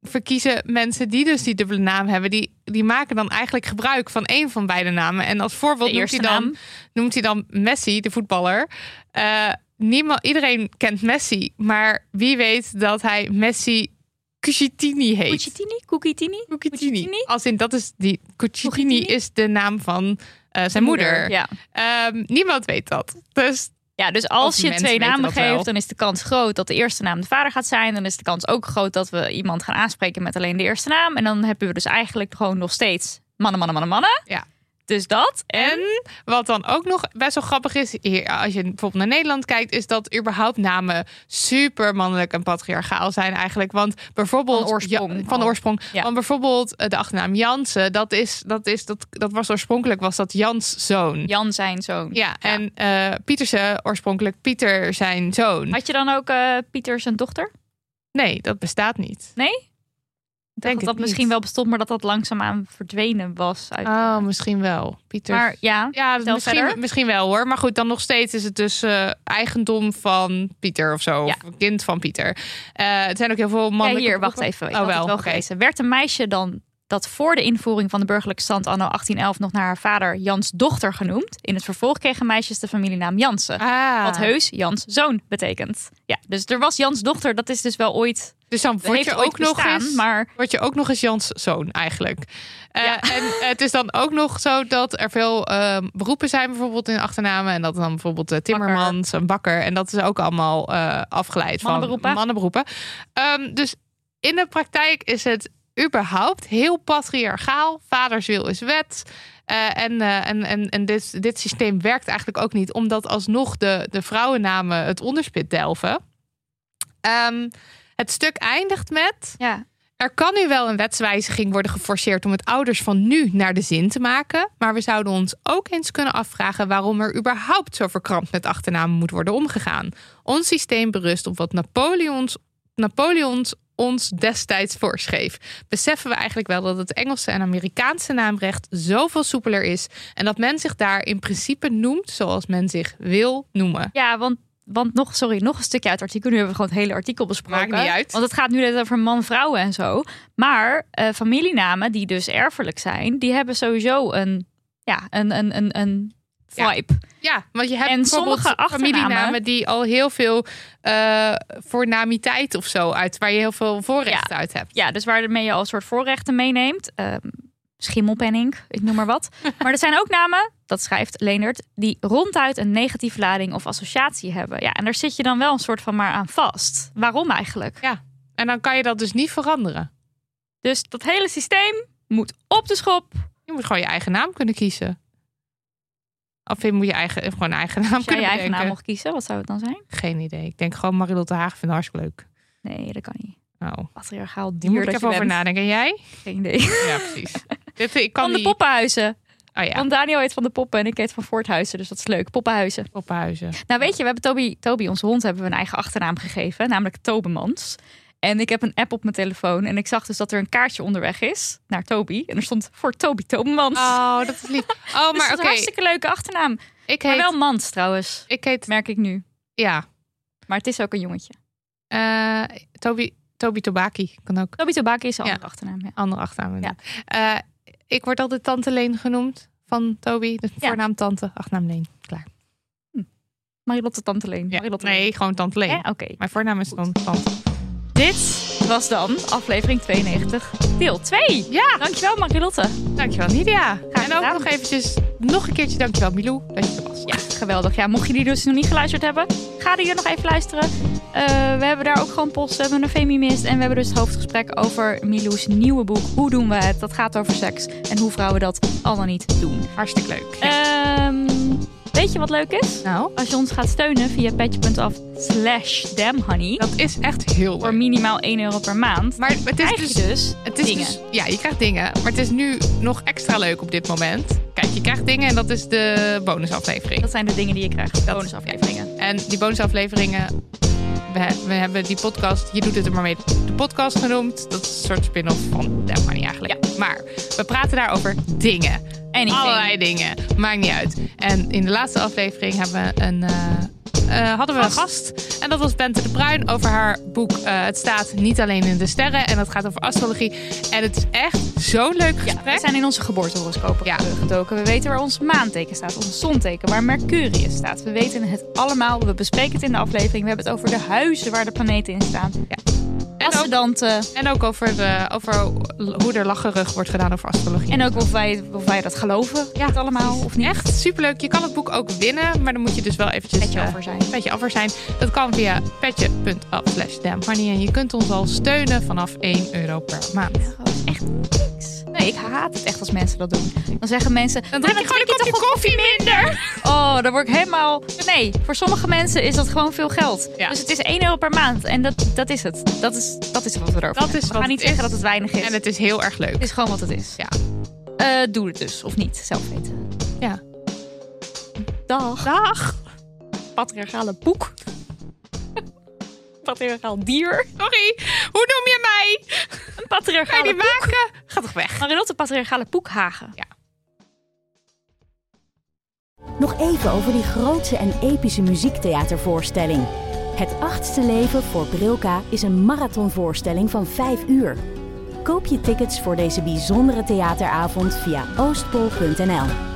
verkiezen mensen die dus die dubbele naam hebben, die, die maken dan eigenlijk gebruik van één van beide namen. En als voorbeeld noemt hij, dan, naam. noemt hij dan Messi, de voetballer. Eh, niemand, iedereen kent Messi, maar wie weet dat hij Messi Cucitini heet. Cucitini? Cucitini? Cucitini. Als in dat is die Cucitini is de naam van eh, zijn moeder. Ja. Ehm, niemand weet dat. Dus ja, dus als die je twee namen geeft, dan is de kans groot dat de eerste naam de vader gaat zijn. Dan is de kans ook groot dat we iemand gaan aanspreken met alleen de eerste naam. En dan hebben we dus eigenlijk gewoon nog steeds mannen, mannen, mannen, mannen. Ja. Dus dat. En, wat dan ook nog best wel grappig is, hier, als je bijvoorbeeld naar Nederland kijkt, is dat überhaupt namen super mannelijk en patriarchaal zijn eigenlijk. Want bijvoorbeeld Van oorsprong Ja, van al. oorsprong. Ja. Want bijvoorbeeld eh, de achternaam Jansen, dat is dat is dat dat was oorspronkelijk was dat Jans zoon. Jan zijn zoon. Ja, en eh Pieterse oorspronkelijk Pieter zijn zoon. Had je dan ook eh Pieter zijn dochter? Nee, dat bestaat niet. Nee? Ik Denk dat dat niet. misschien wel bestond, maar dat dat langzaamaan verdwenen was. Uit, Oh, misschien wel. Pieter. maar ja, Ja, Stel misschien, verder. misschien wel hoor. Maar goed, dan nog steeds is het dus eh, eigendom van Pieter of zo. Ja. Of een kind van Pieter. Eh, het zijn ook heel veel mannen. Ja, hier, wacht even. Ik oh, had wel. het wel. Werd een meisje dan dat voor de invoering van de burgerlijke stand anno 1811 nog naar haar vader Jans dochter genoemd. In het vervolg kregen meisjes de familienaam Jansen. Ah, Wat heus Jans zoon betekent. Ja, dus er was Jans dochter. Dat is dus wel ooit. dus dan word je ook nog eens. Maar Word je ook nog eens Jans zoon eigenlijk. Eh, Ja. En het is dan ook nog zo dat er veel ehm, beroepen zijn, bijvoorbeeld in achternamen. En dat dan bijvoorbeeld uh, Timmermans, een bakker. En dat is ook allemaal eh, afgeleid Mannenberoepen. van mannenberoepen. Ehm, dus in de praktijk is het überhaupt heel patriarchaal. Vaders wil is wet. Eh, en eh, en, en, en dit, dit systeem werkt eigenlijk ook niet, omdat alsnog de, de vrouwennamen het onderspit delven. Ehm, het stuk eindigt met. ja, Er kan nu wel een wetswijziging worden geforceerd om het ouders van nu naar de zin te maken. Maar we zouden ons ook eens kunnen afvragen waarom er überhaupt zo verkrampt met achternamen moet worden omgegaan. Ons systeem berust op wat Napoleons, Napoleons ons destijds voorschreef. Beseffen we eigenlijk wel dat het Engelse en Amerikaanse naamrecht zoveel soepeler is en dat men zich daar in principe noemt zoals men zich wil noemen. ja want, want nog, sorry, nog een stukje uit het artikel. Nu hebben we gewoon het hele artikel besproken. Maakt niet uit. Want het gaat nu net over man, vrouwen en zo. Maar eh, familienamen die dus erfelijk zijn, die hebben sowieso een, ja, een, een, een, een. Vibe. Ja, want je hebt En sommige familienamen die al heel veel eh voornamiteit of zo uit, waar je heel veel voorrechten uit hebt. Ja, dus waarmee je al een soort voorrechten meeneemt. Ehm schimmelpenning, ik noem maar wat. maar er zijn ook namen, dat schrijft Leendert, die ronduit een negatieve lading of associatie hebben. Ja, en daar zit je dan wel een soort van maar aan vast. Waarom eigenlijk? Ja, en dan kan je dat dus niet veranderen. Dus dat hele systeem moet op de schop. Je moet gewoon je eigen naam kunnen kiezen. Of moet je eigen, gewoon een eigen naam Als jij kunnen je eigen naam mocht kiezen, wat zou het dan zijn? Geen idee. Ik denk gewoon Marilotte Haag vind het hartstikke leuk. Nee, dat kan niet. Nou, Patriarchaal die dier moet ik even over nadenken. En jij? Geen idee. Ja, precies. Dit, ik kan Van de poppenhuizen. Oh ja, Want Daniel heet van de poppen en ik heet van Voorthuizen. Dus dat is leuk. Poppenhuizen. poppenhuizen. Nou weet je, we hebben Toby, Toby, onze hond, hebben we een eigen achternaam gegeven. Namelijk Tobemans. En ik heb een app op mijn telefoon. En ik zag dus dat er een kaartje onderweg is naar Toby. En er stond voor Toby Tobemans. Oh, dat is lief. Oh, dus maar dat is oké. een hartstikke leuke achternaam. Ik Maar heet... wel Mans trouwens, Ik heet... merk ik nu. Ja. Maar het is ook een jongetje. Eh, Toby, Toby Tobaki kan ook Toby Tobaki is Ja. andere achternaam. Ja. andere achternaam Ja. ja. ik word altijd Tante Leen genoemd van Toby. Dus Ja. voornaam Tante, achternaam Leen. Klaar. Marilotte Tante Leen. Ja. Marilotte Nee, gewoon Tante Leen. Oké. Mijn voornaam is dan Tante. Dit was dan aflevering 92, deel 2. Ja, Dankjewel Marilotte. dankjewel Nidia. Graag En ook gedaan. nog eventjes, nog een keertje dankjewel Milou dat je er was. Ja, geweldig. Ja, mocht je die dus nog niet geluisterd hebben, ga die er nog even luisteren. Eh, we hebben daar ook gewoon post, we hebben een Femimist en we hebben dus het hoofdgesprek over Milou's nieuwe boek. Hoe doen we het? Dat gaat over seks en hoe vrouwen dat al dan niet doen. Hartstikke leuk. Ja. Ehm, weet je wat leuk is? nou, Als je ons gaat steunen via petje.af slash damhoney dat is echt heel voor leuk. minimaal 1 euro per maand, Maar het is dus, dus het is dingen. dus, ja, je krijgt dingen. Maar het is nu nog extra leuk op dit moment. Kijk, je krijgt dingen en dat is de bonusaflevering. Dat zijn de dingen die je krijgt, bonusafleveringen. En die bonusafleveringen, we, we hebben die podcast, je doet het er maar mee, de podcast genoemd. Dat is een soort spin-off van Damn Money eigenlijk. Maar we praten daar over dingen. Anything. Allerlei dingen. Maakt niet uit. En in de laatste aflevering hebben we een, eh, eh, hadden we een gast. En dat was Bente de Bruin over haar boek eh, Het staat niet alleen in de sterren. En dat gaat over astrologie. En het is echt zo'n leuk Ja, gesprek. we zijn in onze geboortehoroscopen Ja. gedoken. We weten waar ons maanteken staat, ons zonteken, waar Mercurius staat. We weten het allemaal. We bespreken het in de aflevering. We hebben het over de huizen waar de planeten in staan. En ook, Ascendanten. en ook over, de, over hoe er lacherig wordt gedaan over astrologie. En ook of wij, of wij dat geloven. Ja, het allemaal of niet. Echt superleuk. Je kan het boek ook winnen, maar dan moet je dus wel eventjes over zijn. petje over zijn. Dat kan via petje.af slash. En je kunt ons al steunen vanaf 1 euro per maand. Echt niks. Nee, ik haat het echt als mensen dat doen. Dan zeggen mensen... Dan drink je gewoon een kopje koffie minder. Oh, dan word ik helemaal... Nee, voor sommige mensen is dat gewoon veel geld. Ja. Dus het is 1 euro per maand. En dat, dat is het. Dat is, dat is wat we erover Dat is We gaan niet zeggen is. dat het weinig is. En het is heel erg leuk. Het is gewoon wat het is. Ja. Eh, doe het dus, of niet. Zelf weten. Ja. Dag. Dag. Patriarchale boek. Patriarchaal dier. Sorry, hoe noem je mij? Een patriarchale die poek. maken? Ga toch weg. Marilotte patriarchale poekhagen. Ja. Nog even over die grootse en epische muziektheatervoorstelling. Het achtste leven voor Brilka is een marathonvoorstelling van 5 uur. Koop je tickets voor deze bijzondere theateravond via oostpol.nl.